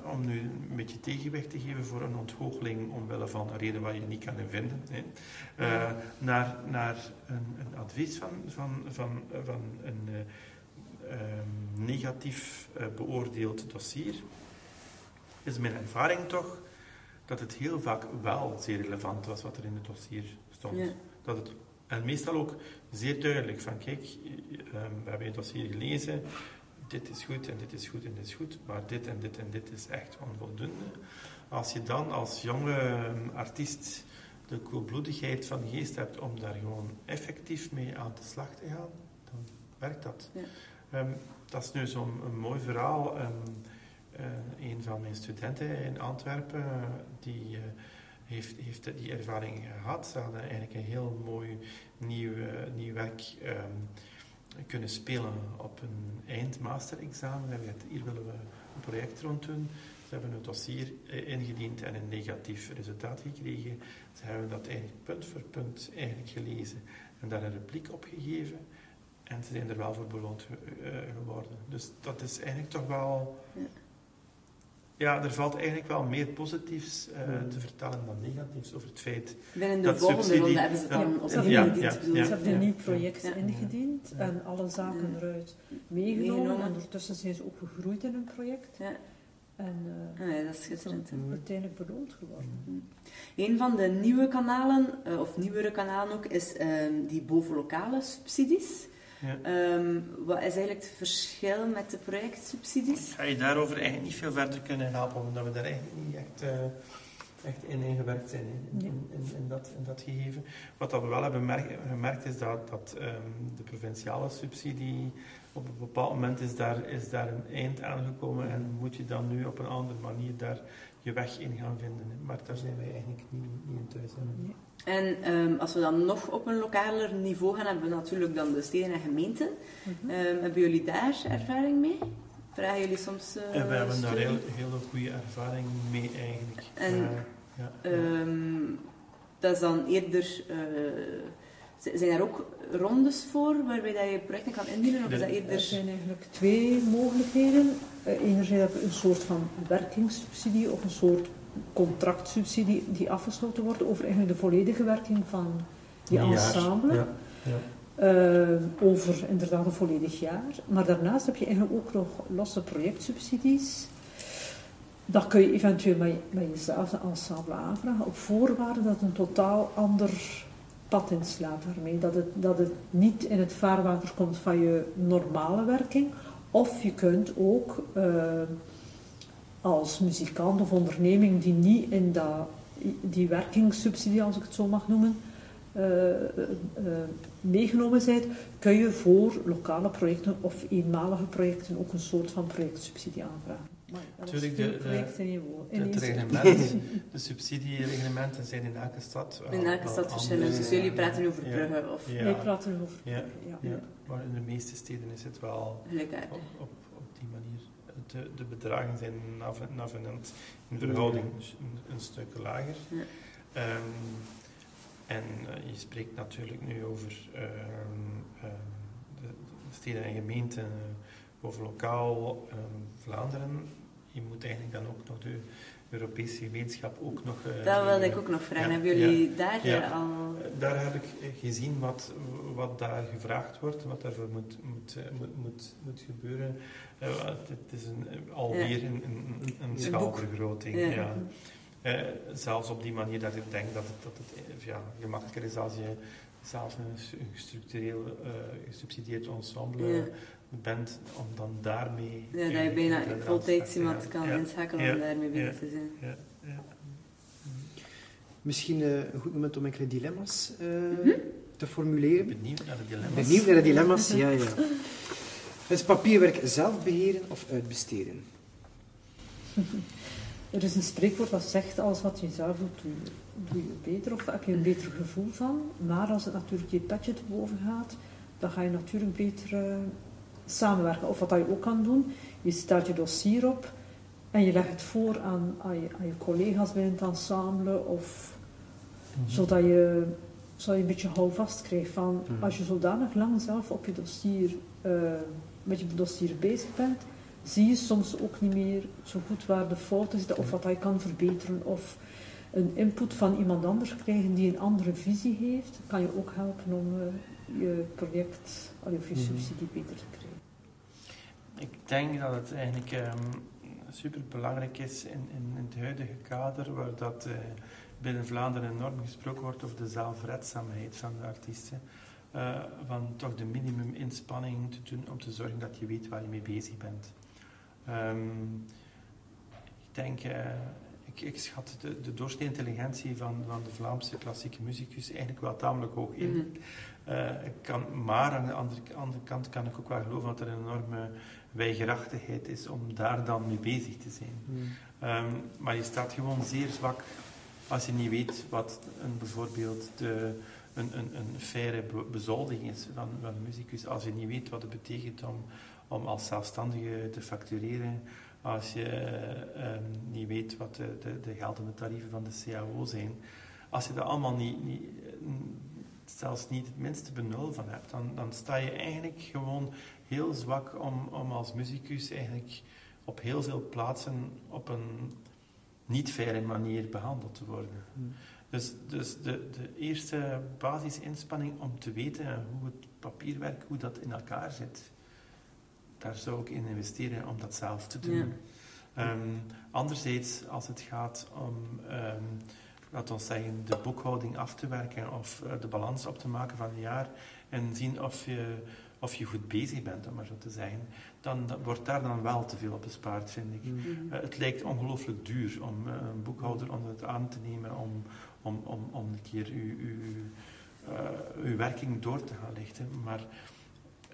om nu een beetje tegenwicht te geven voor een onthoogeling omwille van een reden waar je niet kan in vinden, naar, naar een, een advies van, van, van, van een eh, ehm, negatief beoordeeld dossier, is mijn ervaring toch dat het heel vaak wel zeer relevant was wat er in het dossier stond. Ja. Dat het, en meestal ook zeer duidelijk van kijk, eh, ehm, we hebben je dossier gelezen, dit is goed en dit is goed en dit is goed, maar dit en dit en dit is echt onvoldoende. Als je dan als jonge ehm, artiest de koelbloedigheid van geest hebt om daar gewoon effectief mee aan de slag te gaan, dan werkt dat. Ja. Ehm, dat is nu zo'n mooi verhaal. Een van mijn studenten in Antwerpen, eh, die eh, heeft, heeft die ervaring gehad. Ze hadden eigenlijk een heel mooi nieuw, eh, nieuw werk ehm, kunnen spelen op een eindmasterexamen. Gezegd, hier willen we een project rond doen. Ze hebben een dossier eh, ingediend en een negatief resultaat gekregen. Ze hebben dat eigenlijk punt voor punt eigenlijk gelezen en daar een repliek op gegeven. En ze zijn er wel voor beloond ge- eh, geworden. Dus dat is eigenlijk toch wel... Ja, er valt eigenlijk wel meer positiefs eh, Mhm. te vertellen dan negatiefs over het feit. Binnen de Dat volgende subsidie- ronde hebben ze dan Ja, ja, ja. hebben een nieuw project Ja. ingediend Ja. en alle zaken Ja. eruit meegenomen. Meegenomen. En ondertussen zijn ze ook gegroeid in een project. Ja. En eh, Ah, ja, dat is schitterend. uiteindelijk beloond geworden. Een van de nieuwe kanalen, eh, of nieuwere kanalen ook, is ehm, die bovenlokale subsidies. Ja. Ehm, wat is eigenlijk het verschil met de projectsubsidies? Ga je daarover eigenlijk niet veel verder kunnen helpen, omdat we daar eigenlijk niet echt, eh, echt in ingewerkt zijn in, in, Ja. in, in dat, in dat gegeven. Wat dat we wel hebben merk- gemerkt is dat, dat ehm, de provinciale subsidie op een bepaald moment is daar, is daar een eind aangekomen en moet je dan nu op een andere manier daar je weg in gaan vinden. Maar daar zijn wij eigenlijk niet, niet in thuis. Nee. En ehm, als we dan nog op een lokaler niveau gaan, hebben we natuurlijk dan de steden en gemeenten. Mhm. Ehm, hebben jullie daar ervaring mee? Vragen jullie soms uh, En we hebben daar heel, hele goede ervaring mee eigenlijk. En, Eh, ja, ja. Ehm, dat is dan eerder... eh, zijn er ook rondes voor waarbij dat je projecten kan indienen? Of is dat Er eerder... zijn eigenlijk twee mogelijkheden. Eh, Enerzijds heb je een soort van werkingssubsidie of een soort contractsubsidie die afgesloten wordt over eigenlijk de volledige werking van die jaar. ensemble. Ja, ja. Eh, over inderdaad een volledig jaar. Maar daarnaast heb je eigenlijk ook nog losse projectsubsidies. Dat kun je eventueel met, met jezelf een ensemble aanvragen, op voorwaarde dat het een totaal ander pad inslaat daarmee. Dat het, dat het niet in het vaarwater komt van je normale werking. Of je kunt ook eh, als muzikant of onderneming die niet in dat, die werkingssubsidie, als ik het zo mag noemen, eh, eh, meegenomen bent, kun je voor lokale projecten of eenmalige projecten ook een soort van projectsubsidie aanvragen. Maar dat is Tuurlijk, de- de- Het reglement, <laughs> de subsidiereglementen zijn in elke stad wel- In elke stad verschillend. Dus jullie praten over Ja. Brugge of Ja. Wij praten over Ja. ja. Ja, maar in de meeste steden is het wel op, op, op die manier. De, de bedragen zijn nav- navenant in verhouding een, een stuk lager. Ja. Ehm, en eh, je spreekt natuurlijk nu over ehm, ehm, de, de steden en gemeenten, eh, over lokaal ehm, Vlaanderen. Je moet eigenlijk dan ook nog de Europese gemeenschap ook nog... eh, Dat wilde ik nemen. ook nog vragen. Ja, Hebben jullie daar Ja. eh, al... Eh, Daar heb ik eh, gezien wat, wat daar gevraagd wordt, wat daarvoor moet, moet, eh, moet, moet, moet gebeuren. Eh, het is een, eh, alweer een, een, een, schaalvergroting. Ja. Eh, zelfs op die manier dat ik denk dat het, dat het eh, ja, gemakkelijker is als je zelf een s- een gestructureel eh, gesubsidieerd ensemble. Bent, om dan daarmee... Ja, dat je bijna voltijds iemand kan Ja. inschakelen Ja. om daarmee bezig Ja. te zijn. Ja, ja. Misschien eh, een goed moment om enkele dilemma's eh, Mhm. te formuleren. Benieuwd naar de dilemma's. Benieuwd naar de dilemma's? Ja, ja. Het papierwerk zelf beheren of uitbesteden? <laughs> Er is een spreekwoord dat zegt, alles wat je zelf doet, doe je, doe je beter of heb je een beter gevoel van. Maar als het natuurlijk je petje te boven gaat, dan ga je natuurlijk beter eh, samenwerken. Of wat je ook kan doen, je stelt je dossier op en je legt het voor aan, aan, je, aan je collega's binnen het ensemble. Of, Mhm. Zodat je, zodat je een beetje houvast krijgt van, Mhm. als je zodanig lang zelf op je dossier, eh, met je dossier bezig bent, zie je soms ook niet meer zo goed waar de fouten zitten of wat hij kan verbeteren. Of een input van iemand anders krijgen die een andere visie heeft, kan je ook helpen om eh, je project of je Mhm. subsidie beter te krijgen. Ik denk dat het eigenlijk ehm super belangrijk is in, in, in het huidige kader, waar dat eh, binnen Vlaanderen enorm gesproken wordt over de zelfredzaamheid van de artiesten. eh, van toch de minimum inspanning te doen om te zorgen dat je weet waar je mee bezig bent. Ehm, ik denk, eh, ik, ik schat de, de doorsnee intelligentie van, van de Vlaamse klassieke muzikus eigenlijk wel tamelijk hoog in. Mhm. Ik kan, maar aan de andere, andere kant kan ik ook wel geloven dat er een enorme weigerachtigheid is om daar dan mee bezig te zijn. Ehm, maar je staat gewoon zeer zwak als je niet weet wat een, bijvoorbeeld de, een, een, een faire be- bezoldiging is van, van een muzikus. Als je niet weet wat het betekent om, om als zelfstandige te factureren. Als je ehm, niet weet wat de, de, de geldende tarieven van de CAO zijn. Als je dat allemaal niet, niet, zelfs niet het minste benul van hebt, dan, dan sta je eigenlijk gewoon heel zwak om, om als muzikus eigenlijk op heel veel plaatsen op een niet faire manier behandeld te worden. Hmm. Dus, dus de, de eerste basisinspanning om te weten hoe het papierwerk, hoe dat in elkaar zit, daar zou ik in investeren om dat zelf te doen. Ja. Ehm, anderzijds, als het gaat om, ehm laten we zeggen, de boekhouding af te werken of eh, de balans op te maken van een jaar en zien of je, of je goed bezig bent, om maar zo te zeggen, dan, wordt daar dan wel te veel op bespaard, vind ik. Mhm. Eh, het lijkt ongelooflijk duur om eh, een boekhouder om het aan te nemen, om, om, om, om een keer uw, uw, eh, uw werking door te gaan lichten. Maar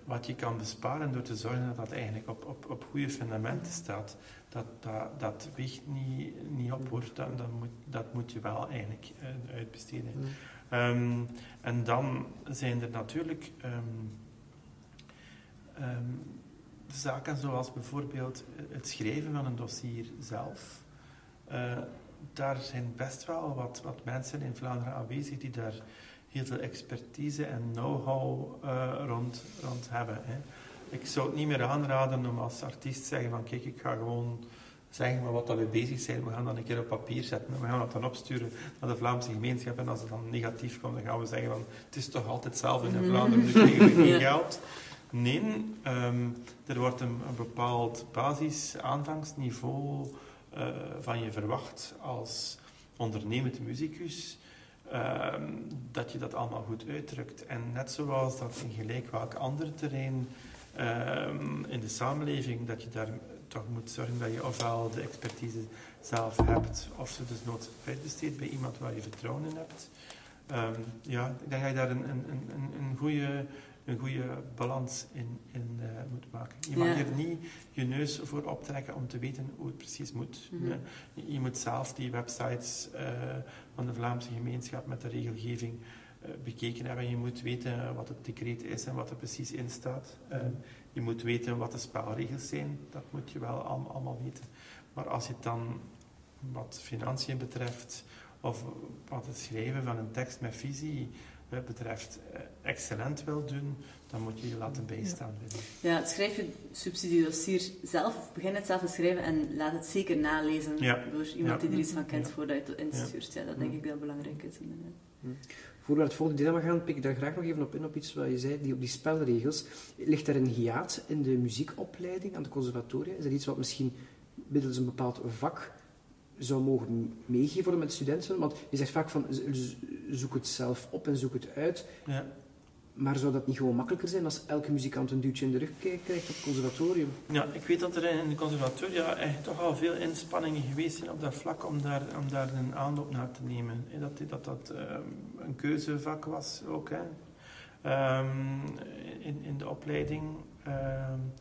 wat je kan besparen door te zorgen dat dat eigenlijk op, op, op goede fundamenten staat, dat, dat, dat weegt niet, niet op hoor. Dat, dat, moet, dat moet je wel eigenlijk uitbesteden. Hmm. Ehm, en dan zijn er natuurlijk ehm, ehm, zaken zoals bijvoorbeeld het schrijven van een dossier zelf. Uh, daar zijn best wel wat, wat mensen in Vlaanderen aanwezig die daar heel veel expertise en know-how uh, rond, rond hebben. Hè. Ik zou het niet meer aanraden om als artiest te zeggen van kijk, ik ga gewoon zeggen maar wat dat we bezig zijn. We gaan dat een keer op papier zetten. We gaan dat dan opsturen naar de Vlaamse gemeenschap. En als het dan negatief komt, dan gaan we zeggen van het is toch altijd hetzelfde in <laughs> Vlaanderen, dus krijgen we geen geld. Nee, um, er wordt een, bepaald basis-aanvangsniveau uh, van je verwacht als ondernemend muzikus. Um, dat je dat allemaal goed uitdrukt. En net zoals dat in gelijk welk ander terrein um, in de samenleving, dat je daar toch moet zorgen dat je ofwel de expertise zelf hebt, of ze dus nooit uitbesteedt bij iemand waar je vertrouwen in hebt. Ja, ik denk dat je daar een, een, een, een goede een goede balans in, in uh, moet maken. Je mag ja. er niet je neus voor optrekken om te weten hoe het precies moet. Mm -hmm. je, je, moet zelf die websites uh, van de Vlaamse gemeenschap met de regelgeving uh, bekeken hebben. Je moet weten wat het decreet is en wat er precies in staat. Mm je moet weten wat de spelregels zijn. Dat moet je wel allemaal, allemaal weten. Maar als je het dan wat financiën betreft of wat het schrijven van een tekst met visie betreft excellent wil doen, dan moet je je laten bijstaan. Ja, schrijf je subsidiedossier zelf, of begin het zelf te schrijven en laat het zeker nalezen ja. door iemand die er iets van kent voordat je het instuurt. Ja, dat denk ik heel belangrijk is. Voor we naar het volgende dilemma gaan, pik ik daar graag nog even op in, op iets wat je zei, die, op die spelregels. Ligt er een hiaat in de muziekopleiding aan de conservatoria? Is dat iets wat misschien middels een bepaald vak zou mogen meegeven met studenten? Want je zegt vaak van, zoek het zelf op en zoek het uit. Ja. Maar zou dat niet gewoon makkelijker zijn als elke muzikant een duwtje in de rug krijgt op het conservatorium? Ja, ik weet dat er in de conservatoria echt toch al veel inspanningen geweest zijn op dat vlak om daar, om daar een aanloop naar te nemen. Dat dat, dat um, een keuzevak was ook. Hè. Um, in, in de opleiding. Um,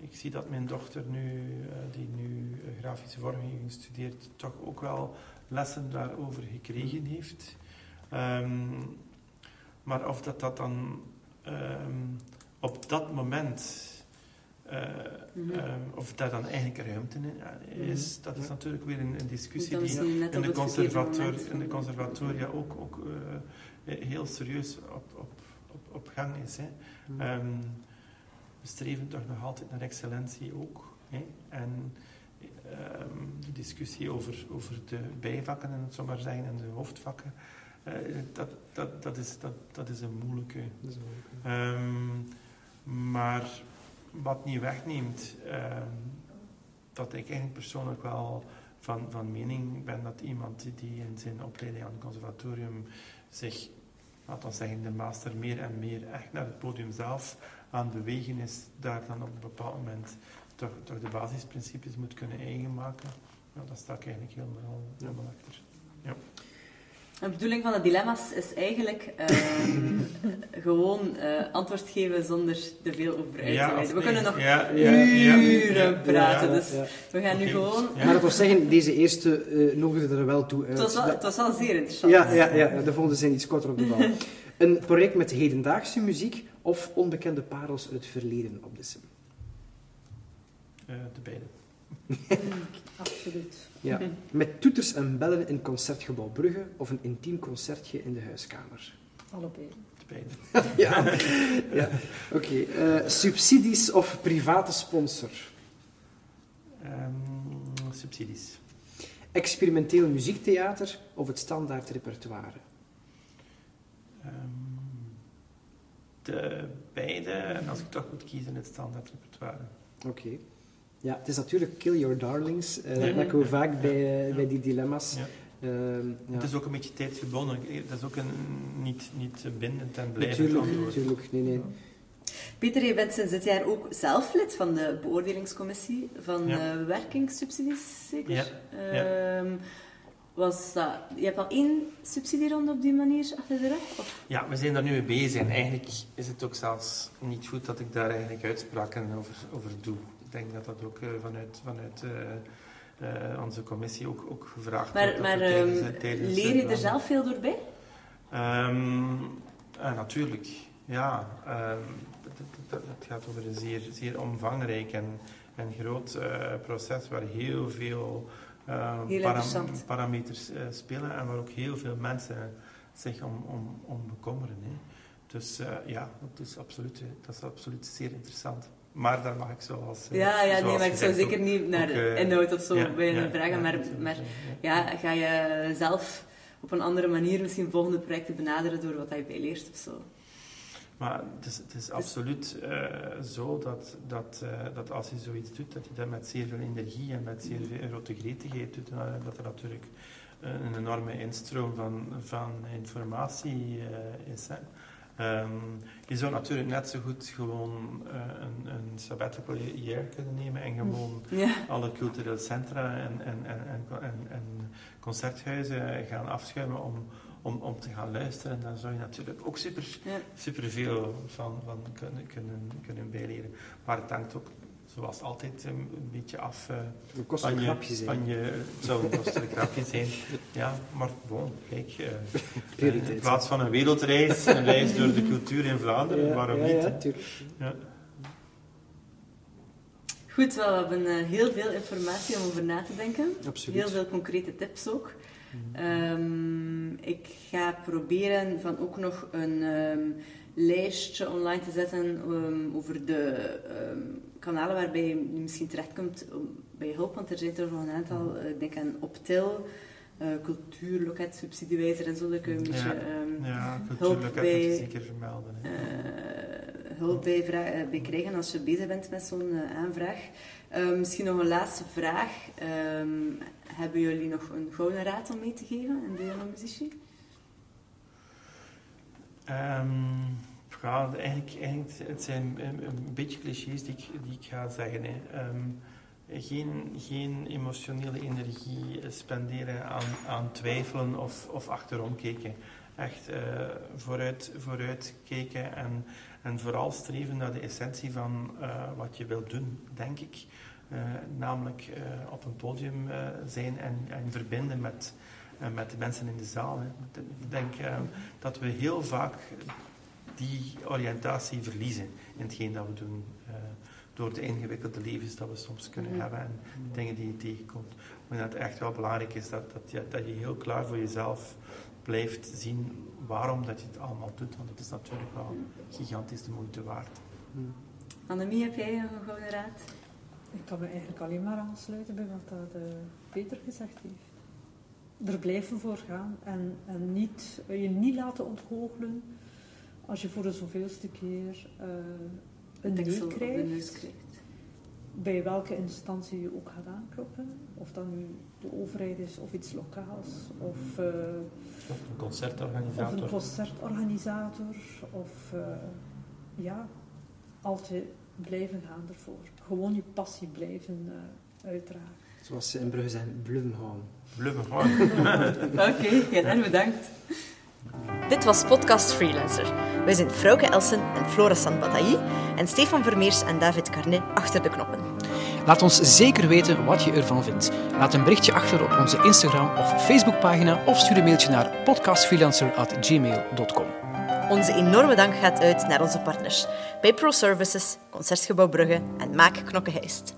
ik zie dat mijn dochter nu, uh, die nu grafische vormgeving studeert, toch ook wel lessen daarover gekregen heeft. Um, maar of dat, dat dan um, op dat moment, uh, mm -hmm. um, of daar dan eigenlijk ruimte in is, mm -hmm. dat is natuurlijk weer een, een discussie die in de, conservator, in de conservatoria ook, ook uh, heel serieus op, op, op, op gang is. Hè. Mm -hmm. We streven toch nog altijd naar excellentie ook. Hè. En de discussie over, over de bijvakken, en het zo maar zeggen, en de hoofdvakken, uh, dat, dat, dat, is, dat, dat is een moeilijke. Dat is moeilijke. Um, maar wat niet wegneemt, um, dat ik eigenlijk persoonlijk wel van, van mening ben dat iemand die in zijn opleiding aan het conservatorium zich, laten we zeggen, de master meer en meer echt naar het podium zelf aan bewegen is, daar dan op een bepaald moment toch, toch de basisprincipes moet kunnen eigen maken. Ja, daar sta ik eigenlijk helemaal, helemaal achter. Ja. De bedoeling van de dilemma's is eigenlijk uh, <laughs> gewoon uh, antwoord geven zonder te veel over uit ja, te wijden. We kunnen nog ja, uren praten, dus we gaan nu gewoon... Maar dat wil zeggen, deze eerste uh, nodigde er wel toe uit. Het was wel, het was wel zeer interessant. Ja, ja, ja, de volgende zijn iets korter op de bal. <laughs> Een project met hedendaagse muziek of onbekende parels uit het verleden op de sim? de beide. <laughs> Absoluut. Ja. Met toeters en bellen in Concertgebouw Brugge of een intiem concertje in de huiskamer? Allebei. De beide. <laughs> ja, ja. oké. Okay. Uh, subsidies of private sponsor? Um, subsidies. Experimenteel muziektheater of het standaard repertoire? Um, de beide, en als ik toch moet kiezen, het standaard repertoire. Oké. Okay. Ja, het is natuurlijk kill your darlings. Uh, dat merken we vaak bij, bij die dilemma's. Ja. Uh, ja. Het is ook een beetje tijdsgebonden. Dat is ook een, niet, niet bindend en blijvend natuurlijk, antwoord. Natuurlijk, nee, nee. Peter, je bent sinds dit jaar ook zelf lid van de beoordelingscommissie van ja. werkingssubsidies, zeker? Ja. Was dat, je hebt al één subsidieronde op die manier achter de rug? Of? Ja, we zijn daar nu mee bezig. En eigenlijk is het ook zelfs niet goed dat ik daar eigenlijk uitspraken over, over doe. Ik denk dat dat ook uh, vanuit, vanuit uh, uh, onze commissie ook, ook gevraagd maar, wordt. Maar tijdens, um, tijdens, leer je er zelf veel door bij? Um, natuurlijk, ja. Dat, dat, gaat over een zeer, zeer omvangrijk en, en groot eh, proces waar heel veel interessant. parameters eh, spelen en waar ook heel veel mensen zich om, om, om bekommeren. Hè. Dus eh, ja, dat is, absoluut, eh, dat is absoluut zeer interessant. Maar daar mag ik zoals... Ja, ja nee, maar ik zou zeker niet naar ook, inhoud of zo ja, bij ja, een vragen, ja, maar, maar ja. ja, ga je zelf op een andere manier misschien volgende projecten benaderen door wat je bijleert of zo? Maar het is, het is absoluut eh, zo dat, dat, eh, dat als je zoiets doet, dat je dat met zeer veel energie en met zeer veel grote gretigheid doet. En dat er natuurlijk een enorme instroom van, van informatie eh, is. Ehm, je zou natuurlijk net zo goed gewoon een, een sabbatical year kunnen nemen en gewoon <laughs> Ja, alle culturele centra en, en, en, en, en, en concerthuizen gaan afschuimen om, om, om te gaan luisteren. Dan zou je natuurlijk ook super, ja. super veel van, van kunnen, kunnen, kunnen bijleren. Maar het hangt ook, zoals altijd, een, een beetje af eh, kost van, een je, van je... Het zou een kostelijk grapje zijn. <laughs> Ja, maar bon, kijk. eh, <laughs> Prioriteit. in plaats van een wereldreis, een reis door de cultuur in Vlaanderen, Ja, waarom ja, niet? Ja, hè? tuurlijk. Ja. Goed, wel, we hebben heel veel informatie om over na te denken. Absoluut. Heel veel concrete tips ook. Ehm, ik ga proberen van ook nog een ehm, lijstje online te zetten ehm, over de kanalen waarbij je misschien terechtkomt om- bij hulp, want er zijn er nog een aantal, eh, ik denk aan Optil, uh, Cultuurloket, Subsidiewijzer en zo, dat kun je een beetje Ja. Ja, Hulp bij- je zeker vermelden. Hè. Hulp bij, eh, bij krijgen als je bezig bent met zo'n eh, aanvraag. Eh, misschien nog een laatste vraag. Ehm, hebben jullie nog een gouden raad om mee te geven in de jonge muzici? Ehm, ja, eigenlijk, eigenlijk, het zijn een, beetje clichés die ik, die ga zeggen. Hè. Ehm, geen, geen emotionele energie spenderen aan, aan twijfelen of, of achterom kijken. Echt eh, vooruit, vooruit kijken en, en vooral streven naar de essentie van eh, wat je wilt doen, denk ik. Eh, namelijk eh, op een podium zijn en, en verbinden met, met de mensen in de zaal. Hè. Ik denk dat we heel vaak die oriëntatie verliezen in hetgeen dat we doen. door de ingewikkelde levens dat we soms kunnen Mhm. hebben en dingen die je tegenkomt. Maar dat het echt wel belangrijk is dat, dat, je, dat je heel klaar voor jezelf blijft zien waarom dat je het allemaal doet. Want het is natuurlijk wel gigantisch de moeite waard. Annemie, heb jij nog een gouden raad? Ik kan me eigenlijk alleen maar aansluiten bij wat dat, eh, Peter gezegd heeft. Er blijven voor gaan en, en niet, je niet laten ontgoochelen als je voor de zoveelste keer eh, een nee krijgt. Bij welke instantie je ook gaat aankloppen. Of dat nu de overheid is of iets lokaals. Of, eh, Of een of concertorganisator. een concertorganisator. Of eh, ja, altijd blijven gaan ervoor. Gewoon je passie blijven eh, uitdragen. Zoals ze in Brugge zeggen, blijven gaan. <laughs> Oké, heel bedankt. Dit was Podcast Freelancer. Wij zijn Frauke Elsen en Flora Sanbatailly en Stefan Vermeers en David Carnet achter de knoppen. Laat ons zeker weten wat je ervan vindt. Laat een berichtje achter op onze Instagram of Facebookpagina of stuur een mailtje naar podcastfreelancer.gmail.com. Onze enorme dank gaat uit naar onze partners Pro Services, Concertgebouw Brugge en Maak Knokke Heist.